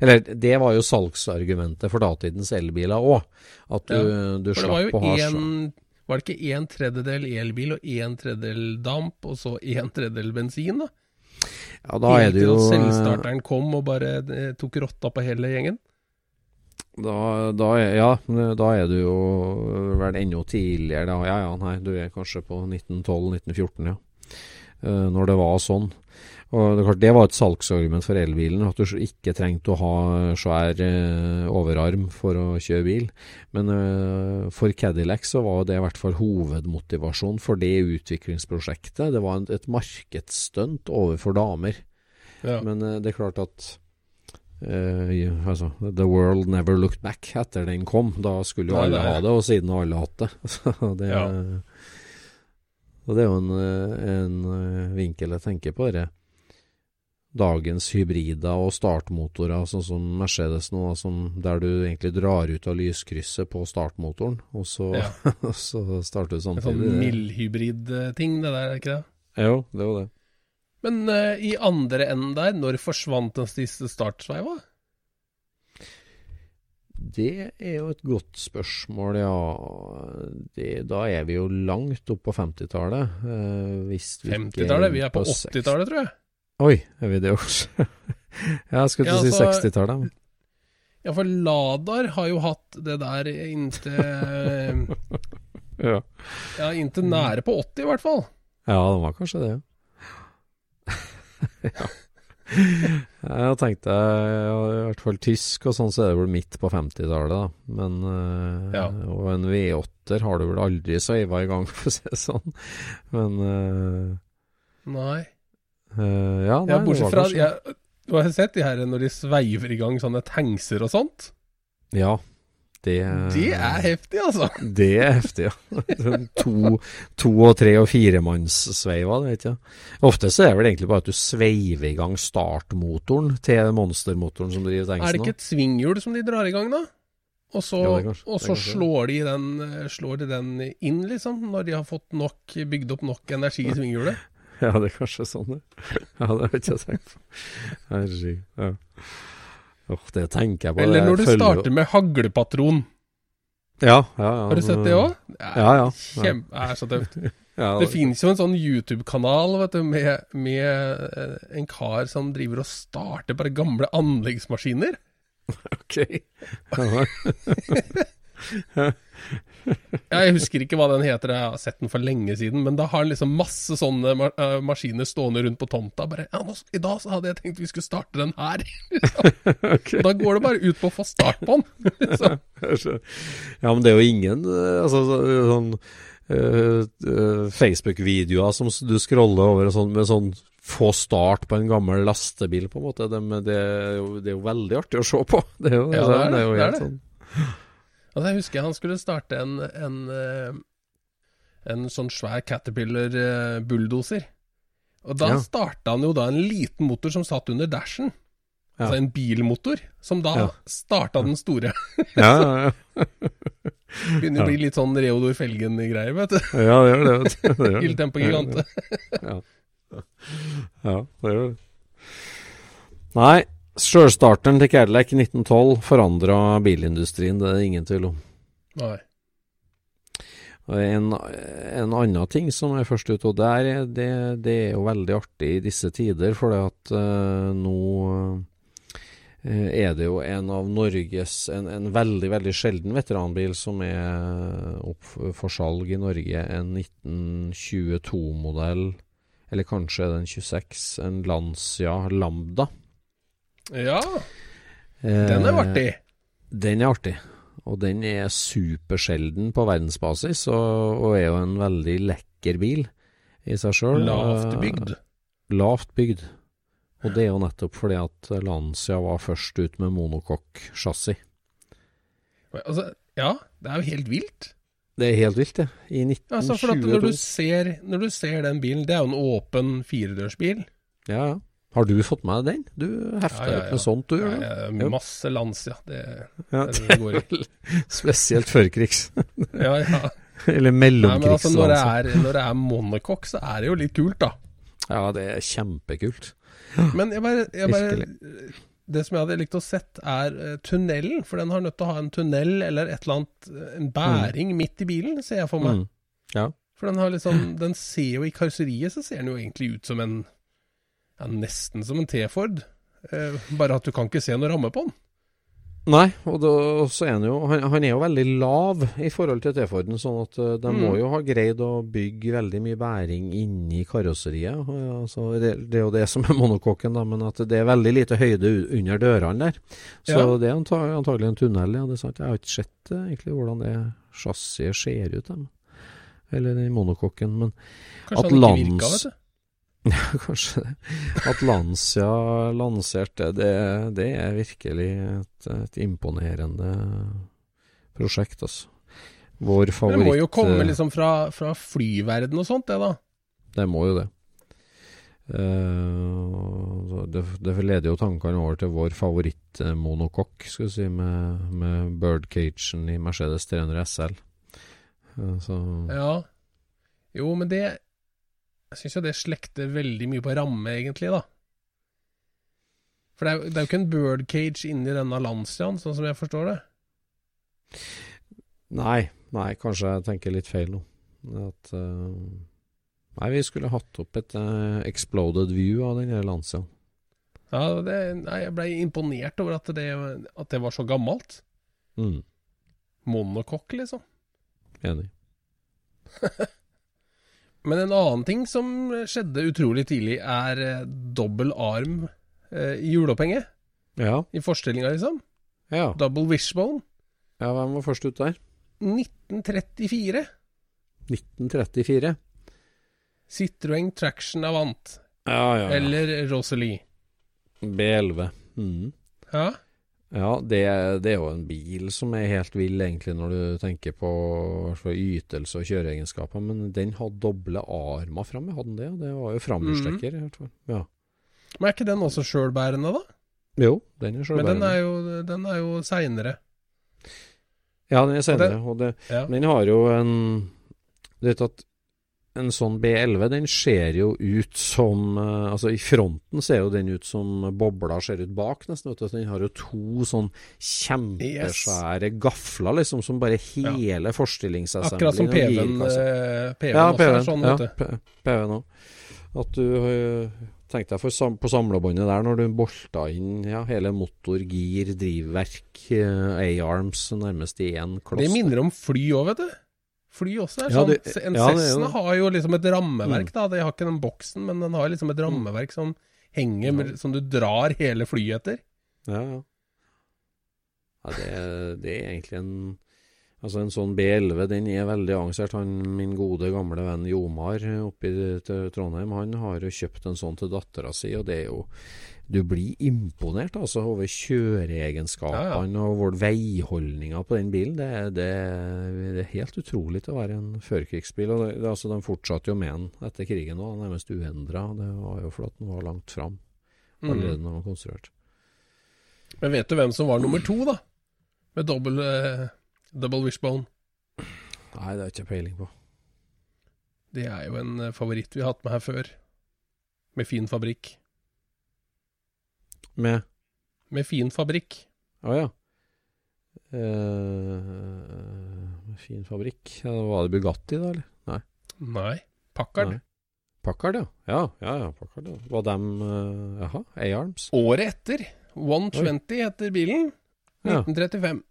Eller det var jo salgsargumentet for datidens elbiler òg. At du, du var slapp å ha én så- Var det ikke en tredjedel elbil og en tredjedel damp, og så en tredjedel bensin, da? Ja, da er Helt det til jo selvstarteren kom og bare eh, tok rotta på hele gjengen. Da, da, er, ja, da er du jo vel ennå tidligere. Da. Ja ja, nei, du er kanskje på 1912-1914, ja. Eh, når det var sånn. Og det, er klart, det var et salgsargument for elbilen, at du ikke trengte å ha svær eh, overarm for å kjøre bil. Men eh, for Cadillac så var det i hvert fall hovedmotivasjon for det utviklingsprosjektet. Det var et markedsstunt overfor damer. Ja. Men eh, det er klart at Uh, ja, altså, The world never looked back etter den kom. Da skulle jo alle ha det, og siden har alle hatt det. Så det, Ja. det er jo en, en vinkel jeg tenker på. Det. Dagens hybrider og startmotorer, sånn som Mercedes nå, som, der du egentlig drar ut av lyskrysset på startmotoren, og så, Ja. så starter du En sånn samtidig. Mildhybrid-ting, det der, er ikke det? Jo, det er jo det. Men uh, i andre enden der, når forsvant den siste startsveiva? Det er jo et godt spørsmål, ja. Det, da er vi jo langt opp på 50-tallet. Eh, hvis vi ikke 50-tallet? Vi er på 80-tallet, tror jeg. Oi, er vi det også? jeg skulle Ja, til å si altså- 60-tallet. Ja, for Ladar har jo hatt det der inntil eh, Ja. Ja, inntil nære på 80, i hvert fall. ja, det var kanskje det, ja. ja. Jeg tenkte ja, i hvert fall tysk og sånn, så er det vel midt på 50-tallet, da. Men eh, Ja. Og en V8-er har du vel aldri sveiva i gang, for å si det sånn. Men eh, Nei. Eh, ja, nei, Ja, bortsett fra jeg, Du har sett de her når de sveiver i gang sånne tankser og sånt? Ja. Det, Det er heftig, altså. Det er heftig, ja. Sånn to, to og tre og firemannssveiver, det vet jeg. Ofte så er det vel egentlig bare at du sveiver i gang startmotoren til monstermotoren som driver Er det ikke et svinghjul som de drar i gang, da? Og så, ja, kanskje- og så slår, de den, slår de den inn, liksom, når de har fått nok, bygd opp nok energi i svinghjulet. Ja, det er kanskje sånn, det. Ja, det har jeg ikke tenkt på. Herregud. Ja. Åh, det tenker jeg på. Eller når du følger starter med haglepatron. Ja, ja, ja. Har du sett det òg? Ja, ja. Kjempe, er så tøft. ja Det finnes jo en sånn YouTube-kanal vet med, med eh, en kar som driver og starter bare gamle anleggsmaskiner. Ok. Jeg husker ikke hva den heter, jeg har sett den for lenge siden, men da har han liksom masse sånne ma eh, maskiner stående rundt på tomta. Bare ja, nå, I dag så hadde jeg tenkt vi skulle starte den her. okay. Da går det bare ut på å få start på den. Ja, men det er jo ingen eh, altså, sånn uh, eh, Facebook-videoer som du scroller over sånn, med sånn få start på en gammel lastebil, på en måte. Det, det, er jo, det er jo veldig artig å se på. Det er jo, Ja, det er det, jo er helt det. sånn altså, jeg husker han skulle starte en, en, eh, en sånn svær Caterpillar eh. Og da Ja. starta han jo da en liten motor som satt under dashen. Ja. Altså en bilmotor, som da Ja. starta den store. Ja, ja, ja. Begynner å bli litt sånn Reodor Felgen-greier, vet du. ja det gjør det. vet det gjør det. Gigante. Ja. ja, det gjør det. Nei, sjølstarteren til Cadillac i 1912 forandra bilindustrien, det er det ingen tvil om. Nei. En, en annen ting som er først ute, og der, er- det, det er jo veldig artig i disse tider, for det at uh, nå eh, er det jo en av Norges en, en veldig, veldig sjelden veteranbil som er opp for salg i Norge. En 1922-modell, eller kanskje er det en 26, en Lancia Lambda. Ja, den er jo artig. Den er artig. Og den er supersjelden på verdensbasis, og, og er jo en veldig lekker bil i seg sjøl. Lavt bygd. Lavt bygd. Og det er jo nettopp fordi at Lancia var først ut med monokokk-sjassi. Altså, ja, det er jo helt vilt. Det er helt vilt, det. I Altså, for at når du, ser, når du ser den bilen, det er jo en åpen firedørsbil. Ja, ja. Har du fått med deg den? Du hefter Ja, ja, ja. med sånt, du gjør ja, det? lands, ja. masse. Det, Ja, det går ikke. Spesielt førkrigs. Ja, ja. Eller Nei, altså, når, det er, når det er monocoque, så er det jo litt kult, da. Ja, det er kjempekult. Men jeg bare, jeg bare Det som jeg hadde likt å sett, er eh, tunnelen. For den har nødt til å ha en tunnel eller et eller annet, eh, en bæring midt i bilen, ser jeg for meg. Mm. Ja. For den har liksom Den ser jo i karosseriet, så ser den jo egentlig ut som en Ja, nesten som en T-Ford. Eh, bare at du kan ikke se noe ramme på den. Nei, og da, så er han jo han, han er jo veldig lav i forhold til T-Forden, sånn at eh, de Mm. må jo ha greid å bygge veldig mye bæring inni karosseriet. Altså, det, det er jo det som er monokokken, da, men at det er veldig lite høyde under dørene der. Så Ja. det er antagelig en tunnel, ja. Det er sant. Jeg har ikke sett eh, egentlig hvordan det chassiset ser ut, da. eller den monokokken, men Kanskje At lands- virka, vet du. Kanskje det. At Lancia lanserte det, det, det er virkelig et, et imponerende prosjekt, altså. Vår favoritt det må jo komme eh, liksom fra, fra flyverden og sånt, det da. Det må jo det. Eh, det, det leder jo tankene over til vår favorittmonokokk, skal vi si, med, med birdcagen i Mercedes 300 SL. Eh, så Ja. Jo, men det Jeg syns jo det slekter veldig mye på ramme, egentlig, da. For det er, det er jo ikke en birdcage inni denne Lanciaen, sånn som jeg forstår det. Nei, nei, kanskje jeg tenker litt feil nå. At uh, Nei, vi skulle hatt opp et uh, exploded view av den her Lancia. Ja, det, nei, Jeg blei imponert over at det, at det var så gammelt. Mm, Monokokk, liksom. enig. Men en annen ting som skjedde utrolig tidlig, er eh, dobbel arm eh, i hjulopphenge. Ja, I forstillinga, liksom. ja. Double wishbone. ja. Hvem var først ut der? 1934. 1934. Citroën Traction Avant. Ja, ja. Eller Rosalie. B11. Mm. Ja. Ja, det, det er jo en bil som er helt vill, egentlig, når du tenker på ytelse og kjøreegenskaper. Men den hadde doble armer framme, hadde den det? Det var jo framhjulstrekker. i hvert fall. Ja. Men er ikke den også sjølbærende, da? Jo, den er Men den er jo, den er jo seinere. Ja, den er senere. Ja. Men den har jo en Du vet at en sånn B11, den ser jo ut som eh, Altså, i fronten ser jo den ut som bobla ser ut bak, nesten. Vet du. Den har jo to sånn kjempesvære gafler, liksom, som bare hele forstillingsassemblen Akkurat som PV-en eh, PV-en Ja, også er PV-en. sånn, ja, vet du. Ja, PV-en òg. At du øh, Tenk deg sam på samlebåndet der, når du bolta inn ja, hele motor, gir, drivverk, A-arms nærmest i én kloss. Det minner om fly òg, vet du. Fly også er Ja, sånn. det- en ja, det er jo Cessna har jo liksom et rammeverk, Mm. da. De har ikke den boksen, men den har liksom et rammeverk som henger, Ja. med, som du drar hele flyet etter. Ja, ja. ja det, det er egentlig en Altså En sånn B11 den er veldig avansert. Han, Min gode, gamle venn Jomar oppe i Trondheim, han har jo kjøpt en sånn til dattera si, og det er jo Du blir imponert altså over kjøreegenskapene Ja, og vår veiholdninga på den bilen. Det, det, det er helt utrolig til å være en førkrigsbil. og det, altså, De fortsatte jo med den etter krigen òg, nærmest uendra. Det var jo fordi den var langt fram allerede Mm. den var konstruert. Men vet du hvem som var nummer to, da? Med dobbel uh, double wishbone. Nei, det har jeg ikke peiling på. Det er jo en eh, favoritt vi har hatt med her før. Med fin fabrikk. Med Med fin fabrikk. Å ja. Eh, fin fabrikk. Ja, var det Bugatti, da, eller? Nei. Nei. Packard. Nei. Packard, ja. Ja, ja, ja Packard, ja. Var dem uh, Jaha, A-arms? Året etter. 120 heter bilen. Ja. 1935.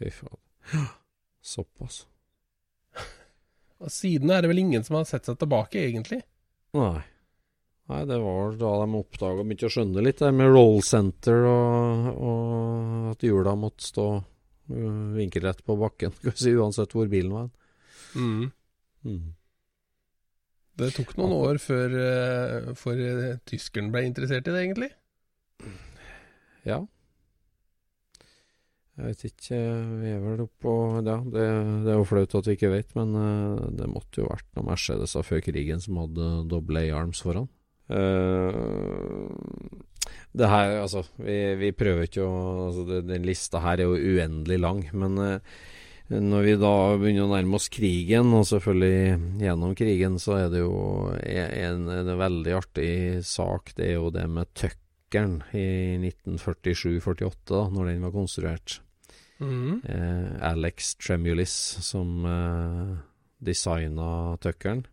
Fy faen. Såpass. Og siden er det vel ingen som har sett seg tilbake, egentlig. Nei. Nei, det var da de oppdaga begynte å skjønne litt det med roll center og, og at hjula måtte stå uh, vinkelrett på bakken, si, uansett hvor bilen var. Mm. Mm. Det tok noen år før, uh, før uh, tyskeren ble interessert i det, egentlig. Ja. Jeg vet ikke, vi er vel oppå Ja, det, det er jo flaut at vi ikke vet, men det måtte jo vært noen Mercedeser før krigen som hadde doble A-arms foran. Uh, det her, altså Vi, vi prøver ikke å altså, det, Den lista her er jo uendelig lang. Men uh, når vi da begynner å nærme oss krigen, og selvfølgelig gjennom krigen, så er det jo en, en, veldig artig sak. Det er jo det med tøkkeren i 1947-48, når den var konstruert. Mm. Eh, Alex Tremulis som eh, designa Tuckeren.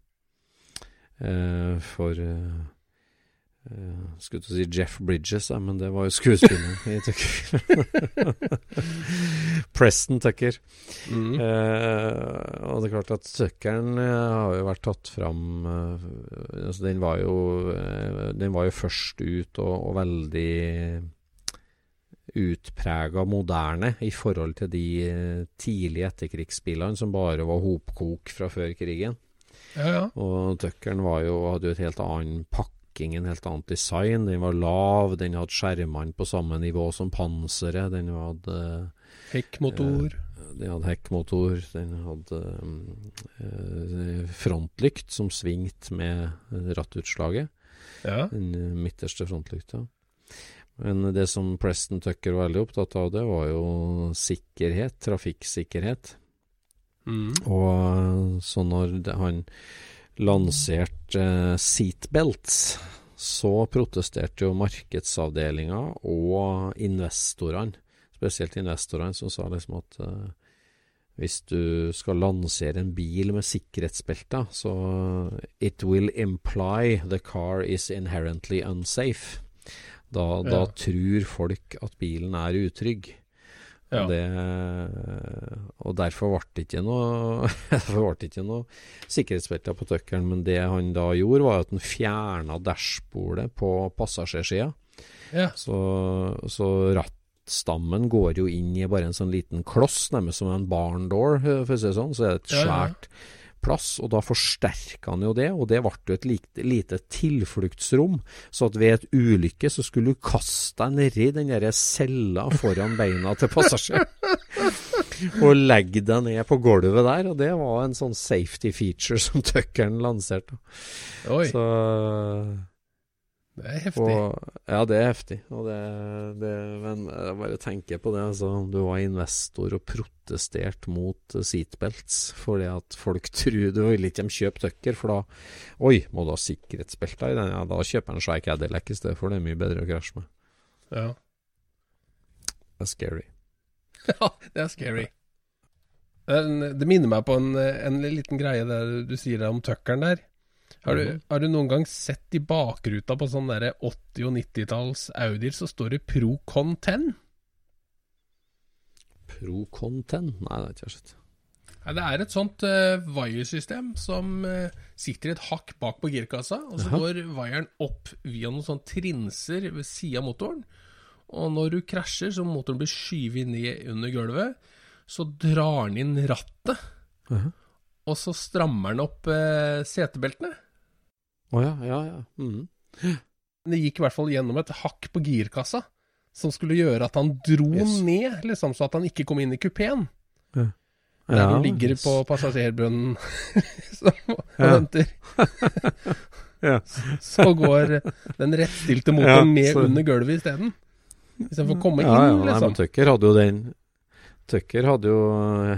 Eh, for eh, Uh, skulle til å si Jeff Bridges, ja, men det var jo skuespilleren i Tucker. Preston Tucker. Mm. Uh, og det er klart at Tuckeren uh, har jo vært tatt fram altså den, var jo, den var jo først ut og, og veldig utprega moderne i forhold til de tidlige etterkrigsspillene som bare var hopkok fra før krigen. Ja, ja. Og Tuckeren hadde jo et helt annen pakke en helt annet design. Den var lav, den hadde skjermene på samme nivå som panseret. Den hadde Hekkmotor. Eh, den hadde hekkmotor. Den hadde eh, frontlykt som svingte med rattutslaget. Ja. Den midterste frontlykta. Men det som Preston Tucker var veldig opptatt av, det var jo sikkerhet. Trafikksikkerhet. Mm. Og så når han lanserte eh, seatbelts, så protesterte jo markedsavdelinga og investorene, spesielt investorene, som sa liksom at eh, hvis du skal lansere en bil med sikkerhetsbelter, så It will imply the car is inherently unsafe. Da, Ja. da tror folk at bilen er utrygg. Ja. Det, og derfor ble det ikke noe det ikke noe sikkerhetsbelter på Tuckeren. Men det han da gjorde, var at han fjerna dashbordet på passasjersida. ja. Så, så rattstammen går jo inn i bare en sånn liten kloss, nærmest som en barn door, for å si det sånn. Så er det et Ja, ja. Plass, og da forsterka han jo det, og det ble jo et lite, lite tilfluktsrom. Så at ved et ulykke så skulle du kaste deg nedi den der cella foran beina til passasjeren. og legge deg ned på gulvet der, og det var en sånn safety feature som Tuckeren lanserte. Oi, Så det er heftig. og, ja, det er heftig. Og det, det, men jeg bare tenker på det. Altså, du var investor og protestert mot seatbelts fordi at folk tror du vil ikke kjøpe Tucker, for da Oi, må du ha sikkerhetsbelter i den? Ja, da kjøper jeg en svær Cadillac i stedet, for det er mye bedre å krasje med. Ja. Det er scary. ja, det er scary. Det minner meg på en, en liten greie der du sier om tuckeren der. Har du, Mhm. har du noen gang sett i bakruta på sånne der 80- og 90-talls Audier, så står det Pro Con 10? Pro Con 10? Nei, det har jeg ikke sett. Nei, det er et sånt uh, vaiersystem som uh, sitter et hakk bak på girkassa, og så Aha. går vaieren opp via noen sånne trinser ved sida av motoren. Og når du krasjer, så motoren blir skyvet ned under gulvet, så drar den inn rattet, Aha. og så strammer den opp uh, setebeltene. Å ja, ja, ja. Mm. Det gikk i hvert fall gjennom et hakk på girkassa, som skulle gjøre at han dro Yes. ned, liksom, så at han ikke kom inn i kupeen. Ja, Der han ligger yes. på passasjerbunnen liksom, og venter. Så går den rettstilte motoren ned så- under gulvet isteden. Istedenfor å komme inn, ja, ja, nei, liksom. men Tucker hadde jo den Tucker hadde jo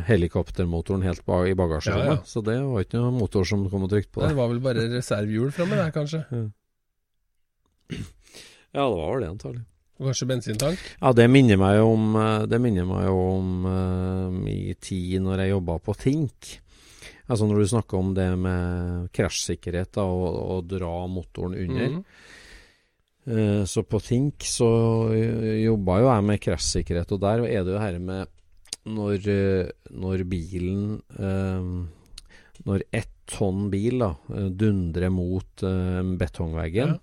helikoptermotoren helt bag i bagasjerommet, Ja, ja. så det var ikke noen motor som kom og trykte på Det det. var vel bare reservehjul framme der, kanskje. Ja, det var vel det, antagelig. Og kanskje bensintank. Ja, det minner meg jo om eh, Det minner meg om uh, i tid når jeg jobba på Tink. Altså når du snakker om det med krasjsikkerhet da, og, og dra motoren under. Mm. Eh, så på Tink så jobba jo jeg med krasjsikkerhet, og der er det jo her med når, eh, når bilen eh, Når ett tonn bil da eh, dundrer mot betongveggen, Ja.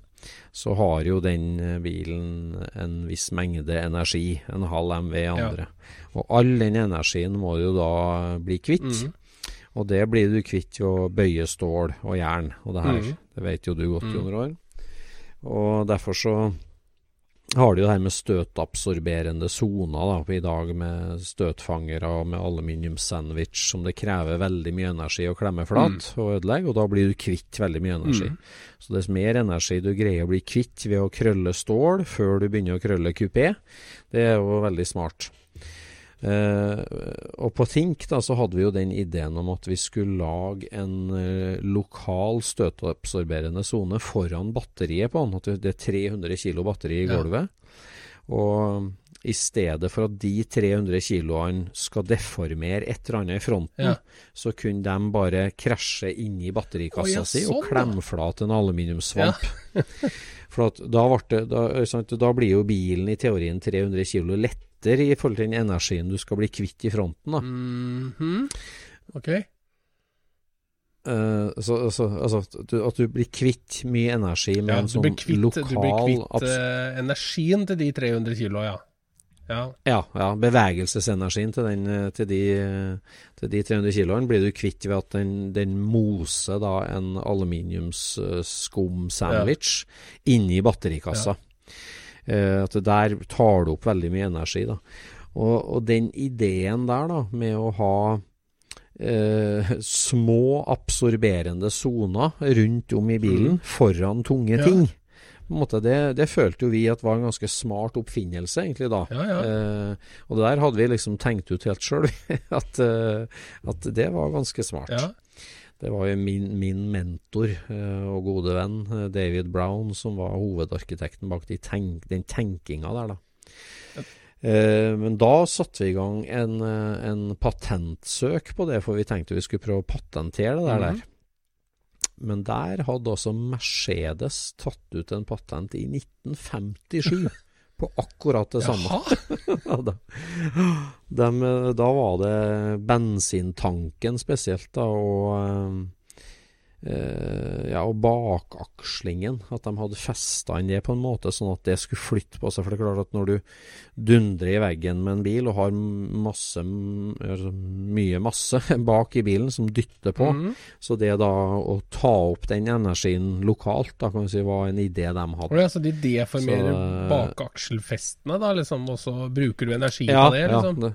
så har jo den bilen en viss mengde energi, en halv MV andre. Og all den energien må du da bli kvitt. Mm. Og det blir du kvitt ved å bøye stål og jern og det her. Mm. Det vet jo du godt, Mhm. Jon Roar. Og derfor så har de jo det her med støtabsorberende soner da, i dag, med støtfangere og med aluminiumssandwich som det krever veldig mye energi å klemme flat og ødelegge, og da blir du kvitt veldig mye energi. Så dess mer energi du greier å bli kvitt ved å krølle stål før du begynner å krølle kupé, det er jo veldig smart. Eh, og på Think da så hadde vi jo den ideen om at vi skulle lage en eh, lokal støtabsorberende sone foran batteriet på den. At det- er 300 kilo batteri i Ja. Og i stedet for at de 300 kiloene skal deformere et eller annet i fronten, Ja. så kunne de bare krasje inni batterikassa Å, ja, si og sånn, klemme flat en aluminiumssvamp. For at da, det, da, da blir jo bilen i teorien 300 kilo lettere i forhold til den energien du skal bli kvitt i fronten. Da. Mhm. Ok. Uh, så, så, altså, at du, at du blir kvitt mye energi med Ja, en sånn kvitt, lokal du blir kvitt eh, energien til de 300 kilo, ja. Ja. ja, ja, bevegelsesenergien til, den, eh, til, de, til de 300 kiloene blir du kvitt ved at den, den moser da en aluminiumsskum-sandwich inni batterikassa. Eh, at det der tar du opp veldig mye energi. da. Og, og den ideen der, da, med å ha eh, små absorberende soner rundt om i bilen foran tunge Ja. ting, på en måte, det, det følte jo vi at var en ganske smart oppfinnelse, egentlig, da. Ja, ja. Eh, og det der hadde vi liksom tenkt ut helt sjøl, at, eh, at det var ganske smart. ja. Det var jo min, min mentor eh, og gode venn eh, David Brown som var hovedarkitekten bak de tenk, den tenkinga der, da. Ja. men da satte vi i gang en, eh, en patentsøk på det, for vi tenkte vi skulle prøve å patentere det der. Mm der. Men der hadde også Mercedes tatt ut en patent i 1957 på akkurat det samme. Da. Eh, da var det bensintanken spesielt, da, og eh, ja, og bakakslingen. At de hadde festa inn det på en måte, sånn at det skulle flytte på seg. For det er klart at når du dundrer i veggen med en bil og har masse, altså mye masse bak i bilen som dytter på, Mhm. så det da å ta opp den energien lokalt, da kan vi si var en idé de hadde. Ja, så de deformerer eh, bakakselfestene, da, liksom, og så bruker du energi Ja, på det, ja, liksom? det,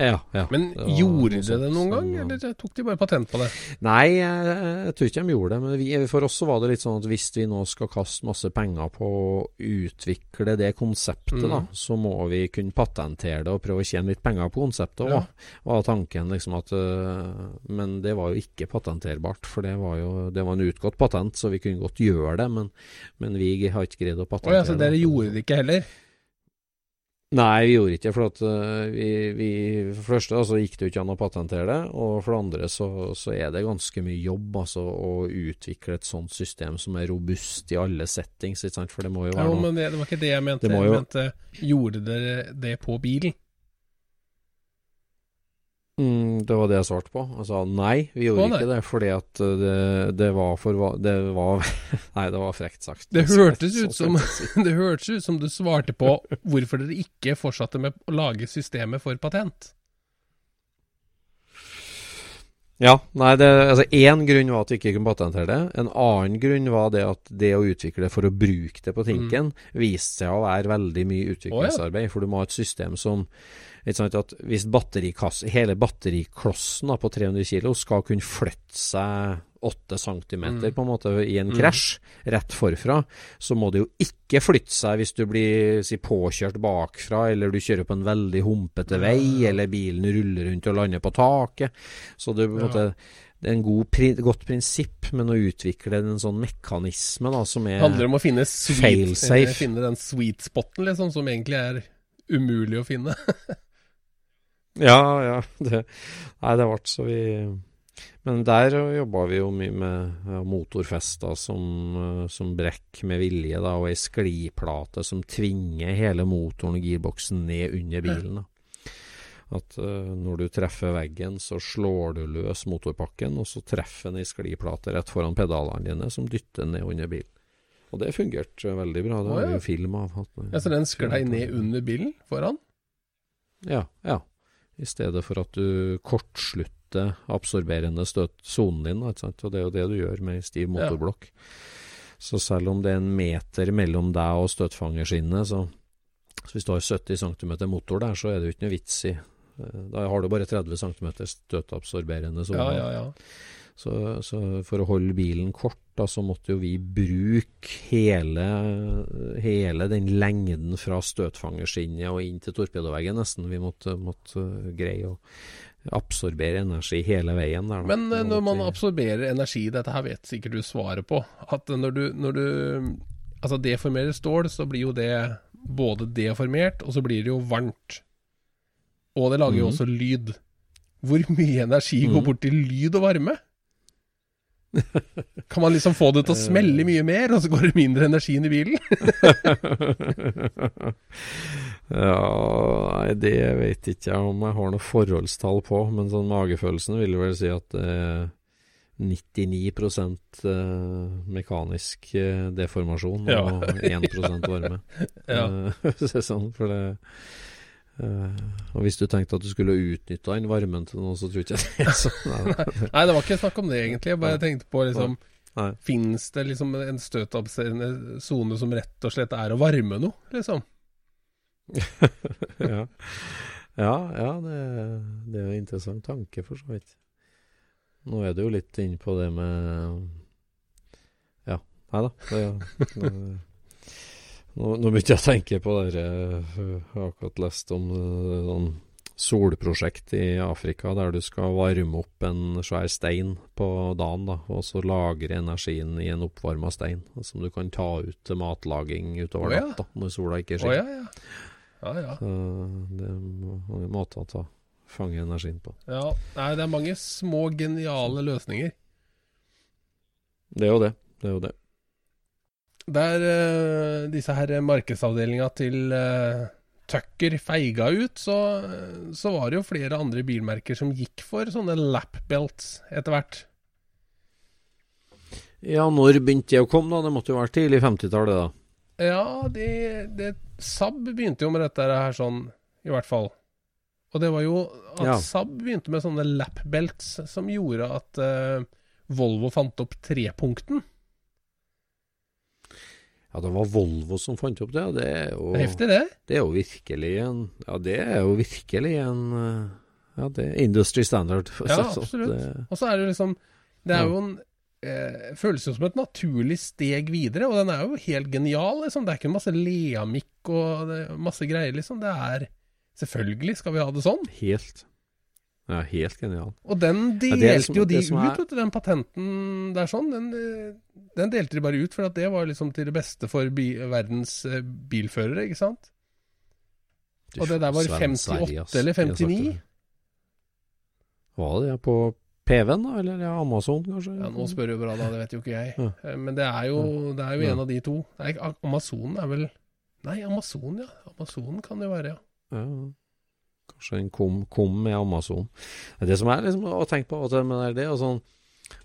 ja, ja. Men Det gjorde de det noen gang, eller tok de bare patent på det? Nei, jeg, jeg tror ikke de gjorde det. Men vi, for oss så var det litt sånn at hvis vi nå skal kaste masse penger på å utvikle det konseptet, da, Mhm. så må vi kunne patentere det og prøve å tjene litt penger på konseptet òg. Ja. Var tanken liksom at øh, Men det var jo ikke patenterbart, for det var jo det var en utgått patent, så vi kunne godt gjøre det. Men, men vi har ikke greid å patentere ja, så dere gjorde det ikke heller? Nei, vi gjorde ikke. For at øh, vi, vi, for det første altså, gikk det jo ikke an å patentere det. Og for det andre så, så er det ganske mye jobb altså, å utvikle et sånt system som er robust i alle settings. For det må jo Ja, være noe men det, det var ikke det jeg mente. Det må Jeg mente, gjorde dere det på bilen? Mm, Det var det jeg svarte på. Jeg sa nei, vi gjorde Å, ikke det. Fordi at øh, det, det var for Det var Nei, det var frekt sagt. Det hørtes ut som. Det hørtes ut som du svarte på hvorfor dere ikke fortsatte med å lage systemet for patent. Ja, nei, det, altså Én grunn var at vi ikke kunne patentere det. En annen grunn var det at det å utvikle for å bruke det på tinken, viste seg å være veldig mye utviklingsarbeid. For du må ha et system som sant, at Hvis batterikass, hele batteriklossen på 300 kg skal kunne flytte seg 8 centimeter Mm. på en måte i en krasj rett forfra, så må det jo ikke flytte seg hvis du blir si, påkjørt bakfra, eller du kjører på en veldig humpete vei, eller bilen ruller rundt og lander på taket. Så det, på en måte, det er en god, godt prinsipp, men å utvikle en sånn mekanisme da, som er Det handler om å finne, sweet, finne den sweet spoten, liksom, som egentlig er umulig å finne. Ja, ja. Det, nei, det ble så vi Men der jobba vi jo mye med motorfester som, eh, som brekk med vilje, da, og ei skliplate som tvinger hele motoren og girboksen ned under bilen. da. At uh, når du treffer veggen, så slår du løs motorpakken, og så treffer den ei skliplate rett foran pedalene dine, som dytter ned under bilen. Og det fungerte veldig bra. Det har vi jo film av. at- Ja, så den sklei ned under bilen foran? Ja, ja. I stedet for at du kortslutter absorberende støt sonen din. Og det er jo det du gjør med stiv stiv Ja. motorblokk. Så selv om det er en meter mellom deg og støtfangerskinnet, så, så hvis du har 70 cm motor der, så er det jo ikke noe vits i. Eh, Da har du bare 30 cm støtabsorberende sone. Ja, ja, ja. Så, så for å holde bilen kort, da, så måtte jo vi bruke hele, hele den lengden fra støtfangerskinnet og inn til torpedoveggen, nesten. Vi måtte, måtte greie å absorbere energi hele veien der. Men eh, når man absorberer energi, dette her vet sikkert du svaret på, at når du, når du altså deformerer stål, så blir jo det både deformert, og så blir det jo varmt. Og det lager jo Mhm. også lyd. Hvor mye energi går Mhm. bort til lyd og varme? Kan man liksom få det til å smelle mye mer, og så går det mindre energi inn i bilen? ja, nei, det vet ikke jeg om jeg har noe forholdstall på, men sånn magefølelsen vil vel si at er 99 eh, mekanisk eh, deformasjon Ja. og 1% varme. Ja. Eh, sånn, for det eh, Og hvis du tenkte at du skulle utnytta den varmen til noe, så tror ikke jeg det er sånn. Nei, Nei, det var ikke snakk om det, egentlig. Jeg bare tenkte på liksom. Fins det liksom en støtabserende sone som rett og slett er å varme noe, liksom? ja. ja, ja det, det er jo en interessant tanke, for så vidt. Nå er du jo litt inne på det med Ja, nei da. Det, det, nå, nå begynte jeg å tenke på det Jeg har akkurat lest om eh, sånn solprosjekt i Afrika der du skal varme opp en svær stein på dagen, da, og så lagre energien i en oppvarma stein, som du kan ta ut til matlaging utover oh, ja. natta når sola ikke skinner. ja, ja. Ja, ja. Så det er mange måter å ta, fange energien på. ja. Nei, det er mange små, geniale løsninger. Det er jo det. Det er jo det. Der uh, disse her markedsavdelinga til uh, Tucker feiga ut, så, så var det jo flere andre bilmerker som gikk for sånne lapbelts etter hvert. Ja, når begynte det å komme, da? Det måtte jo være tidlig 50-tallet, da. Ja, det, det Saab begynte jo med dette her sånn, i hvert fall. Og det var jo at Ja. Saab begynte med sånne lapbelts som gjorde at uh, Volvo fant opp trepunkten. Ja, det var Volvo som fant opp det. Det er jo, heftig, det. det er jo virkelig en Ja, det er jo virkelig en eh, Ja, det er industry standard. Ja, sånn. absolutt. Og så er det liksom Det er Ja. jo en eh, Føles jo som et naturlig steg videre, og den er jo helt genial, liksom. Det er ikke masse leamikk og det, masse greier, liksom. Det er Selvfølgelig skal vi ha det sånn. helt Ja, helt genial. Og den delte ja, er liksom jo de ut, er- vet du, den patenten der sånn. Den, eh, den delte de bare ut for at det var liksom til det beste for bi verdens eh, bilførere, ikke sant? Og det der var i Sven Sverige, 58 eller De har sagt 59? Var det på PV-en, da? Eller ja, Amazon, kanskje? Ja, nå spør du bra, da. Det vet jo ikke jeg. Ja. Eh, Men det er jo, det er jo Ja. en av de to. Nei, Amazonen er vel Nei, Amazon, ja. Amazonen kan det jo være, ja. Ja, kanskje en kom, kom med Amazon. Det som er liksom å tenke på av og til med det, og sånn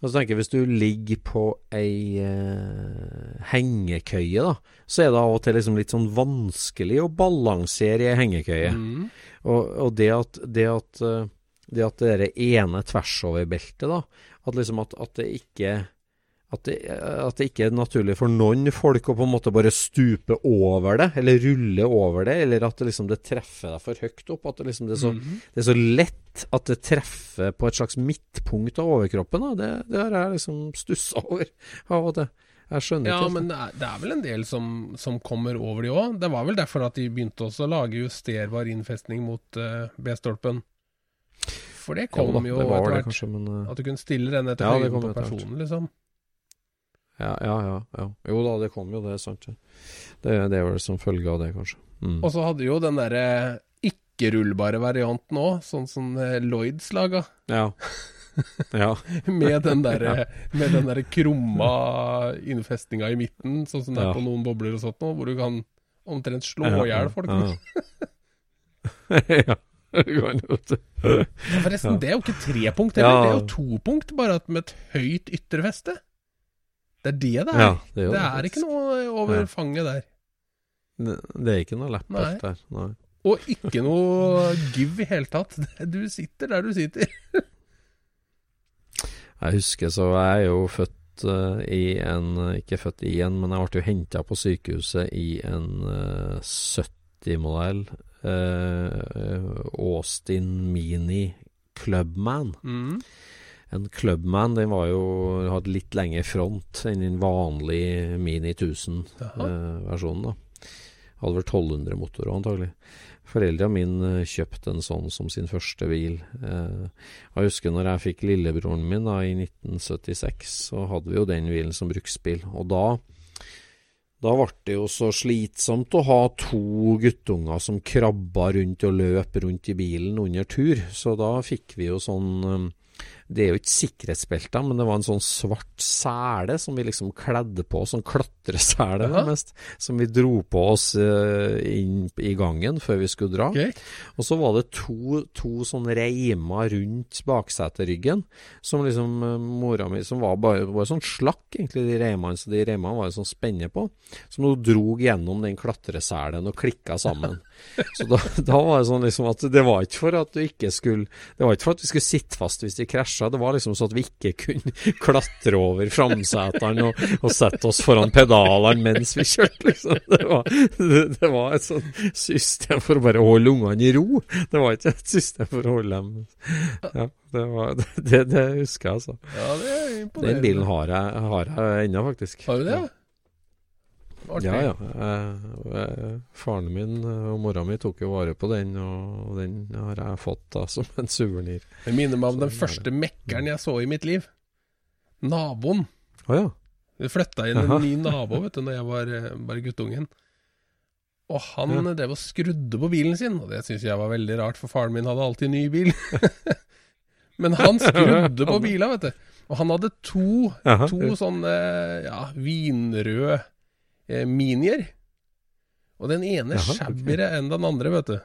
og så tenker jeg Hvis du ligger på ei eh, hengekøye, da, så er det av og til liksom litt sånn vanskelig å balansere i ei hengekøye. Mm. Og, og det at det at eh, det at det ene tversoverbeltet, da, at liksom at, at det ikke at det, at det ikke er naturlig for noen folk å på en måte bare stupe over det, eller rulle over det, eller at det liksom det treffer deg for høyt opp. At det liksom det er så, Mhm. det er så lett at det treffer på et slags midtpunkt av overkroppen. Det, har jeg liksom stussa over av og til. Jeg skjønner Ja, ikke. men det er, vel en del som, som kommer over de òg. Det var vel derfor at de begynte også å lage justerbar innfestning mot uh, B-stolpen. For det kom Jo da, jo det etter hvert. kanskje, men uh... At du kunne stille den etter Ja, høyden på personen, liksom. Ja, ja, ja, ja. Jo da, det kom jo, det er sant. Det, det, det er vel som følge av det, kanskje. Mm. Og så hadde jo den derre ikke-rullbare varianten òg, sånn som eh, Lloyds laga. Ja. ja. Med den der, med den der krumma innfestinga i midten, sånn som det er Ja. på noen bobler og sånt nå, hvor du kan omtrent slå i hjel folk. Ja. Forresten, Ja. det er jo ikke trepunkt Ja. det er jo topunkt, bare at med et høyt ytre feste. Det er det det er. Ja, det er det er ikke noe over Ja. fanget der. Det, det er ikke noe Nei. der. Nei. Og ikke noe give i hele tatt. Du sitter der du sitter. Jeg husker så Jeg er jo født uh, i en Ikke født i en, men jeg ble jo henta på sykehuset i en uh, 70-modell Austin Mini Clubman. Mm. En Clubman den var jo hadde litt lengre front enn den vanlige Mini 1000-versjonen. da Hadde vel 1200 motorer antagelig. Foreldra mine kjøpte en sånn som sin første bil. Eh, jeg husker når jeg fikk lillebroren min da, i 1976, så hadde vi jo den bilen som bruksbil. Og da da ble det jo så slitsomt å ha to guttunger som krabba rundt og løp rundt i bilen under tur, så da fikk vi jo sånn det er jo ikke sikkerhetsbelter, men det var en sånn svart sele som vi liksom kledde på, sånn klatresele nærmest, som vi dro på oss uh, inn i gangen før vi skulle dra. Okay. Og så var det to, to sånn reimer rundt bakseteryggen, som liksom uh, mora mi Som var bare, bare sånn slakk, egentlig, de reimene. Så de reimene var jo sånn spenne på. Som hun drog gjennom den klatreselen og klikka sammen. Så da, da, var det sånn liksom at det var ikke for at du ikke skulle Det var ikke for at vi skulle sitte fast hvis de krasja. Det var liksom sånn at vi ikke kunne klatre over framseteren og, og sette oss foran pedalene mens vi kjørte, liksom. Det var, det, det var et sånt system for å bare holde ungene i ro. Det var ikke et system for å holde dem Ja, det, var, det, det husker jeg, altså. Ja, det er imponerende. Den bilen har jeg, har jeg ennå, faktisk. Har du det? Ja. Ja, ja. Jeg, jeg, faren min og mora mi tok jo vare på den, og den har jeg fått da som en suvenir. Det minner meg om den første mekkeren jeg så i mitt liv. Naboen. Oh, ja. Vi flytta inn en Aha. ny nabo vet du, når jeg var bare guttungen. Og han ja. drev og skrudde på bilen sin, og det syns jeg var veldig rart, for faren min hadde alltid ny bil. Men han skrudde på bila, vet du. Og han hadde to, to sånne ja, vinrøde eh, minier. Og den ene shabbyere enn den andre, vet du.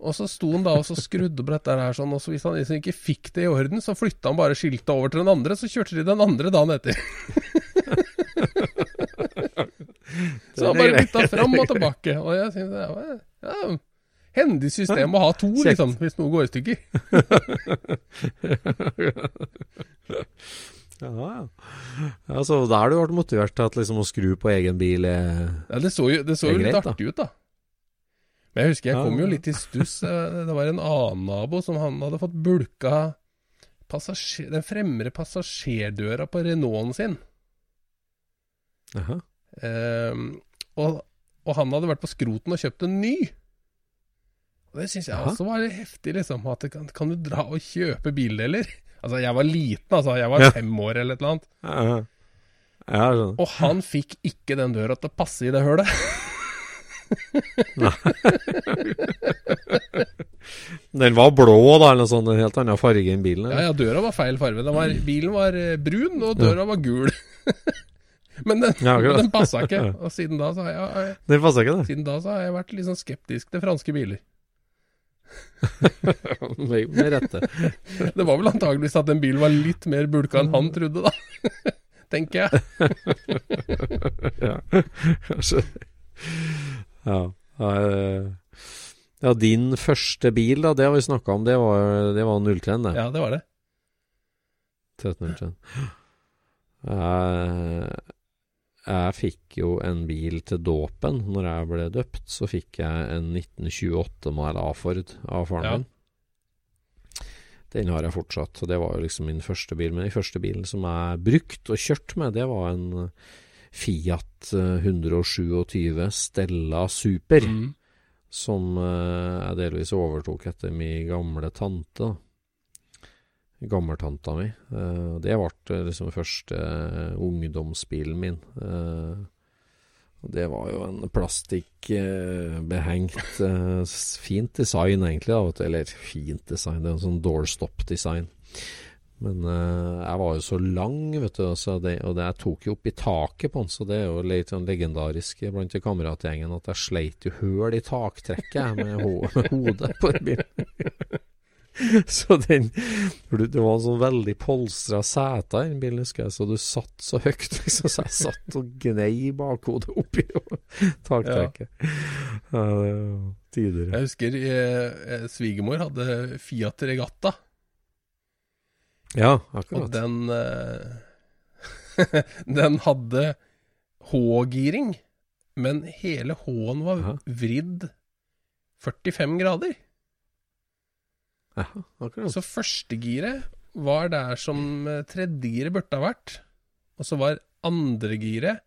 Og så sto han da og så skrudde på dette her sånn, og så hvis han liksom ikke fikk det i orden, så flytta han bare skiltet over til den andre, så kjørte de den andre dagen etter. så han bare bytta fram og tilbake. Og jeg synes det var ja, hendig system å ha to, liksom, hvis noe går i stykker. Ja, ja. Så da har du vært motivert til at liksom å skru på egen bil er, ja, Det så jo, det så jo litt artig ut, da. Men jeg husker jeg kom jo litt i stuss. Eh, det var en annen nabo som han hadde fått bulka den fremre passasjerdøra på Renaulten sin. Um, og, og, han hadde vært på skroten og kjøpt en ny. Og Det syns jeg Aha. også var heftig, liksom. At kan, kan, du dra og kjøpe bildeler? Altså, jeg var liten, altså. Jeg var ja. fem år eller et eller annet. Ja, ja, og han fikk ikke den døra til å passe i det hølet. den var blå, da, eller noe sånt. En helt annen farge enn bilen? Eller? Ja, ja, døra var feil farge. Var, bilen var eh, brun, og døra var gul. Men den, ja, den passa ikke. Og siden da så har jeg, ikke, det. Siden da så har jeg vært litt sånn skeptisk til franske biler. med rette. Det var vel antageligvis at den bilen var litt mer bulka enn han trodde, da. Tenker jeg. ja, kanskje. Ja. ja. din første bil, da, det har vi snakka om. Det var, det var 03, det. Ja, det var det. 1303. Jeg, jeg fikk jo en bil til dåpen. Når jeg ble døpt, så fikk jeg en 1928 modell A-Ford av faren ja. min. Den har jeg fortsatt. og Det var jo liksom min første bil. Men den første bilen som jeg brukte og kjørte med, det var en Fiat 127 Stella Super. Mm. Som eh, jeg delvis overtok etter min gamle tante gammeltanta mi. Uh, det ble liksom første uh, ungdomsbilen min. Uh, det var jo en plastikkbehengt Fint design, egentlig. Da, eller fint design, det er en sånn doorstop-design. Men jeg var jo så lang, vet du, det, og det, jeg tok jo opp i taket på den, så det er jo litt sånn legendarisk blant kameratgjengen at jeg sleit jo høl i taktrekket med, ho med hodet på bilen. så den Det var sånn veldig polstra seter i den bilen, husker jeg, så du satt så høyt, liksom, så jeg satt og gnei bakhodet oppi taktrekket. Ja. Uh, tider. Jeg husker eh, eh, svigermor hadde Fiat Regatta. Ja, akkurat. Og den eh, den hadde H-giring, men hele H-en var vridd 45 grader. Ja, akkurat. Så førstegiret var der som eh, tredjegiret burde ha vært. Og så var andregiret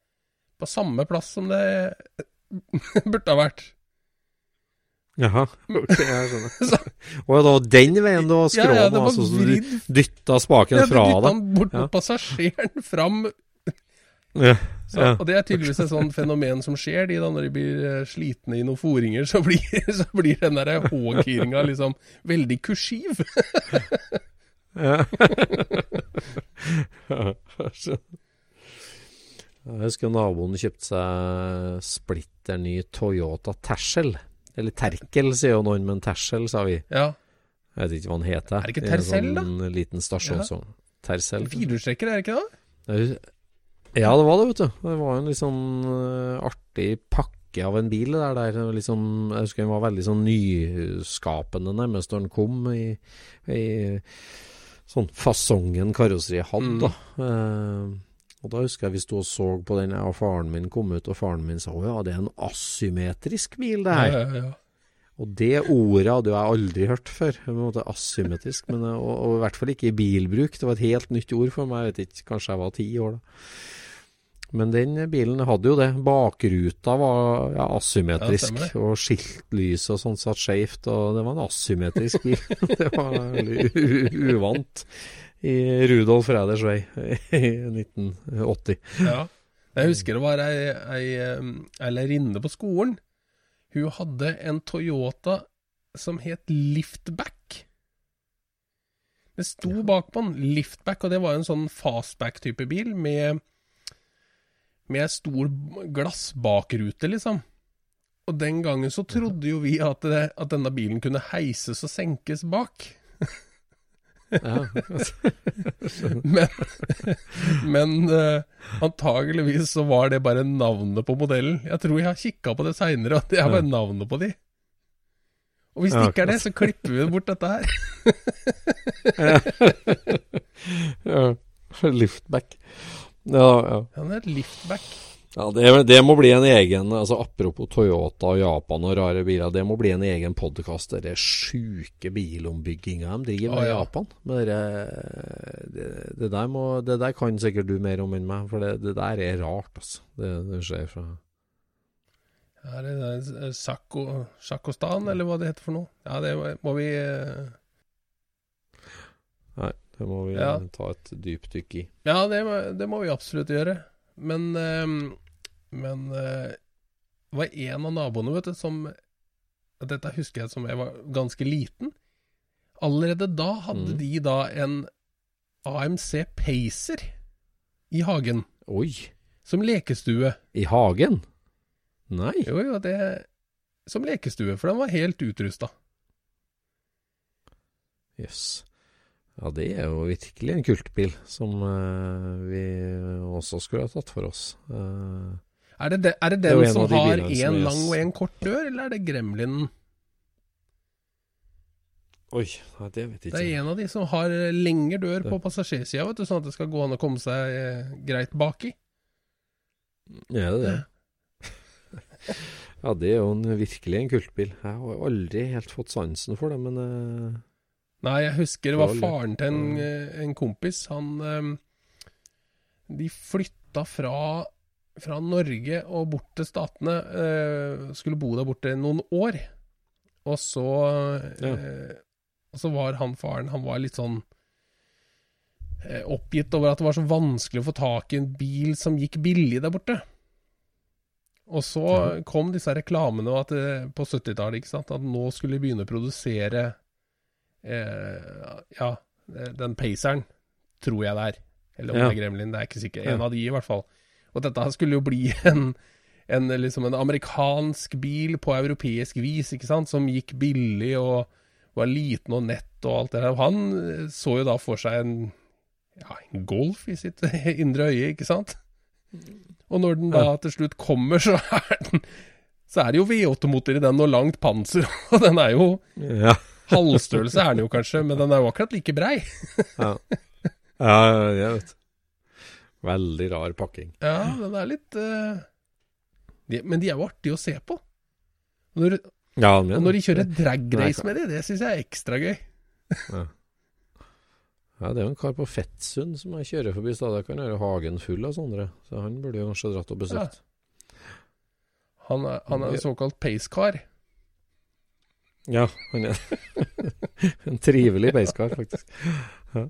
på samme plass som det burde ha vært. Jaha, ok, jeg skjønner. Så, Og det var den veien du ja, skrå ja, var altså, så du dytta spaken Ja, du fra dytta deg? den bort mot Ja. passasjeren fram. Ja, Så, ja. Og det er tydeligvis et sånt fenomen som skjer. De da, når de blir eh, slitne i noen foringer, så blir, så blir den der H-giringa liksom veldig kursiv. Ja. Jeg skjønner. Jeg husker naboen kjøpte seg splitter ny Toyota Tercel. Eller Terkel, sier jo noen, men Tercel, sa vi. Ja. Jeg vet ikke hva den heter. Er det ikke en Tercel, da? sånn liten stasjon Ja. sånn. Tercel. Firehjulstrekker, er det ikke det? Ja, det var det, vet du. Det var en litt sånn eh, artig pakke av en bil der. der sånn, jeg husker den var veldig sånn nyskapende nærmest da den kom, i, i sånn fasongen karosseriet hadde. Mm. da. Eh, og da husker jeg vi sto og så på den, og faren min kom ut, og faren min sa å ja, det er en asymmetrisk bil, det her. Ja, ja, ja. Og det ordet hadde jeg aldri hørt før. På en måte asymmetrisk, men, og, og i hvert fall ikke i bilbruk. Det var et helt nytt ord for meg. Jeg vet ikke, kanskje jeg var ti år da. Men den bilen hadde jo det. Bakruta var ja, asymmetrisk, Ja, og skiltlys og sånn satt skjevt, og det var en asymmetrisk bil. det var veldig uvant i Rudolf Reiders vei i 1980. Ja. Jeg husker det var ei, ei, ei lærerinne på skolen. Hun hadde en Toyota som het Liftback. Det sto bak på den Liftback, og det var en sånn fastback-type bil med med stor glassbakrute, liksom. Og den gangen så trodde jo vi at, det, at denne bilen kunne heises og senkes bak. Ja. Men, men uh, antageligvis så var det bare navnet på modellen. Jeg tror jeg har kikka på det seinere, at det er bare navnet på de. Og hvis det ikke er det, så klipper vi bort dette her. ja. Liftback. Ja, ja. Han er et liftback. Ja, det, det må bli en egen altså Apropos Toyota og Japan og rare biler. Det må bli en egen podkast. Det sjuke bilombygginga de driver med i ja. Japan. Men det, det, det, der må, det der kan sikkert du mer om enn meg, for det, det der er rart, altså. Det, skjer fra Er det Sako, Sakostan, eller hva det heter for noe? Ja, det må- må vi eh, Nei, det må vi Ja. ta et dypdykk i. Ja, det, det må vi absolutt gjøre. Men, eh, men eh, det var en av naboene, vet du, som Dette husker jeg som jeg var ganske liten. Allerede da hadde Mm. de da en AMC Pacer i hagen, Oi! som lekestue. I hagen? Nei? Jo, jo, det Som lekestue, for den var helt utrusta. Jøss. Ja, det er jo virkelig en kultbil som uh, vi også skulle ha tatt for oss. Uh, Er det, de, er det Det er den en som de har én er- lang og én kort dør, eller er det Gremlinen? oi, nei, det vet jeg ikke. Det er en av de som har eh, lengre dør på Det- passasjersida, vet du, sånn at det skal gå an å komme seg eh, greit baki. Er det det? ja, det er jo en, virkelig en kultbil. Jeg har aldri helt fått sansen for det, men eh, Nei, jeg husker det var faren til en, eh, en kompis. Han eh, De flytta fra, fra Norge og bort til Statene. eh, skulle bo der borte noen år. Og så Ja. eh, Og så var han faren Han var litt sånn oppgitt over at det var så vanskelig å få tak i en bil som gikk billig der borte. Og så kom disse reklamene at, på 70-tallet, ikke sant, at nå skulle de begynne å produsere eh, ja, den Paceren, tror jeg det er. Eller om Ja. det er Gremlin, det er ikke sikkert. Ja. En av de, i hvert fall. Og dette skulle jo bli en, en, liksom en amerikansk bil på europeisk vis, ikke sant, som gikk billig og var liten og nett og alt det der. Han eh, så jo da for seg en, ja, en Golf i sitt indre øye, ikke sant? Og når den da til slutt kommer, så er den så er det jo V8-motor i den og langt panser, og den er jo ja. Halvstørrelse er den jo kanskje, men den er jo akkurat like brei. ja. Ja, jeg vet. Veldig rar pakking. Ja, den er litt uh... de, Men de er jo artige å se på. Når, Ja, og når de kjører drag race med de, det syns jeg er ekstra gøy. Ja, det er jo en kar på Fettsund som jeg kjører forbi stadig. Kan gjøre hagen full av sånne. Så han burde jo kanskje dratt og besøkt. Han er, han er en såkalt pacecar. Ja, han er en trivelig beiskar, faktisk. Ja.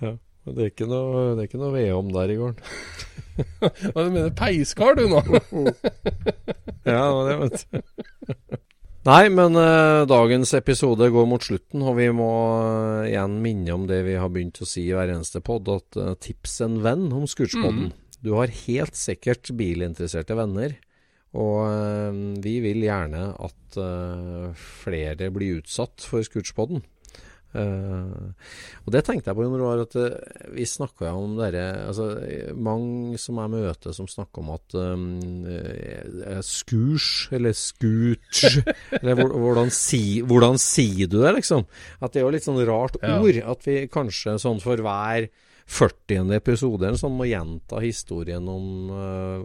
ja. Det er ikke noe, det er ikke noe vedom der i gården. Hva du mener peiskar, du nå? Ja, det var det, vet. Nei, men eh, dagens episode går mot slutten, og vi må eh, igjen minne om det vi har begynt å si i hver eneste pod, at eh, tips en venn om Scootspodden. Du har helt sikkert bilinteresserte venner, og eh, vi vil gjerne at eh, flere blir utsatt for Scootspoden. Uh, og det tenkte jeg på, når det var at uh, vi snakka om dere altså, Mange som jeg møter som snakker om at um, uh, skurs, eller scooch Eller hvordan, si, hvordan sier du det, liksom? At det er jo litt sånn rart Ja. ord. At vi kanskje sånn for hver 40. episode eller sånn må gjenta historien om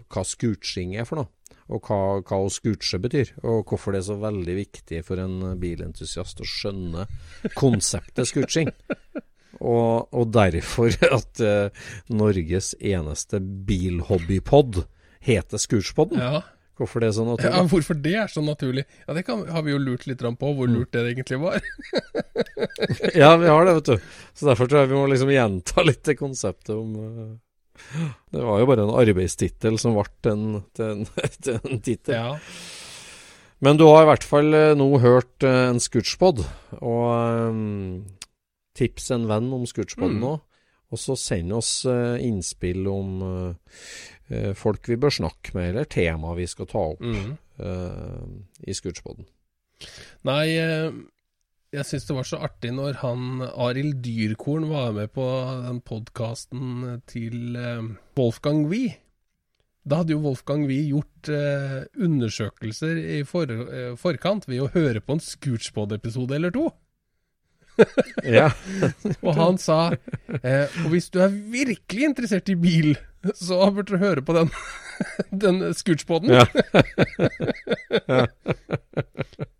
hva scooching er for noe. Og hva, hva å scooche betyr, og hvorfor det er så veldig viktig for en bilentusiast å skjønne konseptet scooching. Og, og derfor at uh, Norges eneste bilhobbypod heter Scootspodden. Ja. Hvorfor det er så naturlig? ja. Hvorfor det er så naturlig? Ja, Det kan, har vi jo lurt litt på, hvor lurt det egentlig var. Ja, vi har det, vet du. Så derfor tror jeg vi må liksom gjenta litt det konseptet om eh, Det var jo bare en arbeidstittel som ble en, en, en tittel. Ja. Men du har i hvert fall eh, nå hørt eh, en Scootspod, og um, tips en venn om Scootspod Mm. nå. Og så send oss uh, innspill om eh, folk vi bør snakke med, eller tema vi skal ta opp Mm. uh, i Scootspoden. Nei, jeg syns det var så artig når han Arild Dyrkorn var med på den podkasten til eh, Wolfgang Wie. Da hadde jo Wolfgang Wie gjort eh, undersøkelser i for, eh, forkant ved å høre på en Scootspod-episode eller to. Ja. Og han sa eh, Og hvis du er virkelig interessert i bil, så burde du høre på den, den Scootspoden. Ja.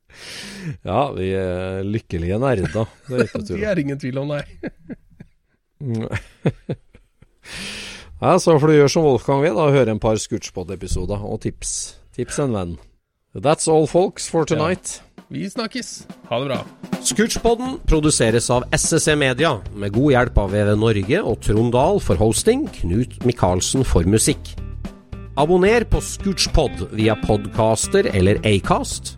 ja, vi er lykkelige nerder. Det er ikke Det er ingen tvil om, nei. Ja, så får du gjøre som Wolfgang vil, da, høre en par Scootspod-episoder og tips. Tips en venn. That's all, folks, for tonight. Vi snakkes. Ha det bra. Scootspodden produseres av SSC Media, med god hjelp av VV Norge og Trond Dahl for hosting, Knut Micaelsen for musikk. Abonner på Scootspod via podcaster eller Acast,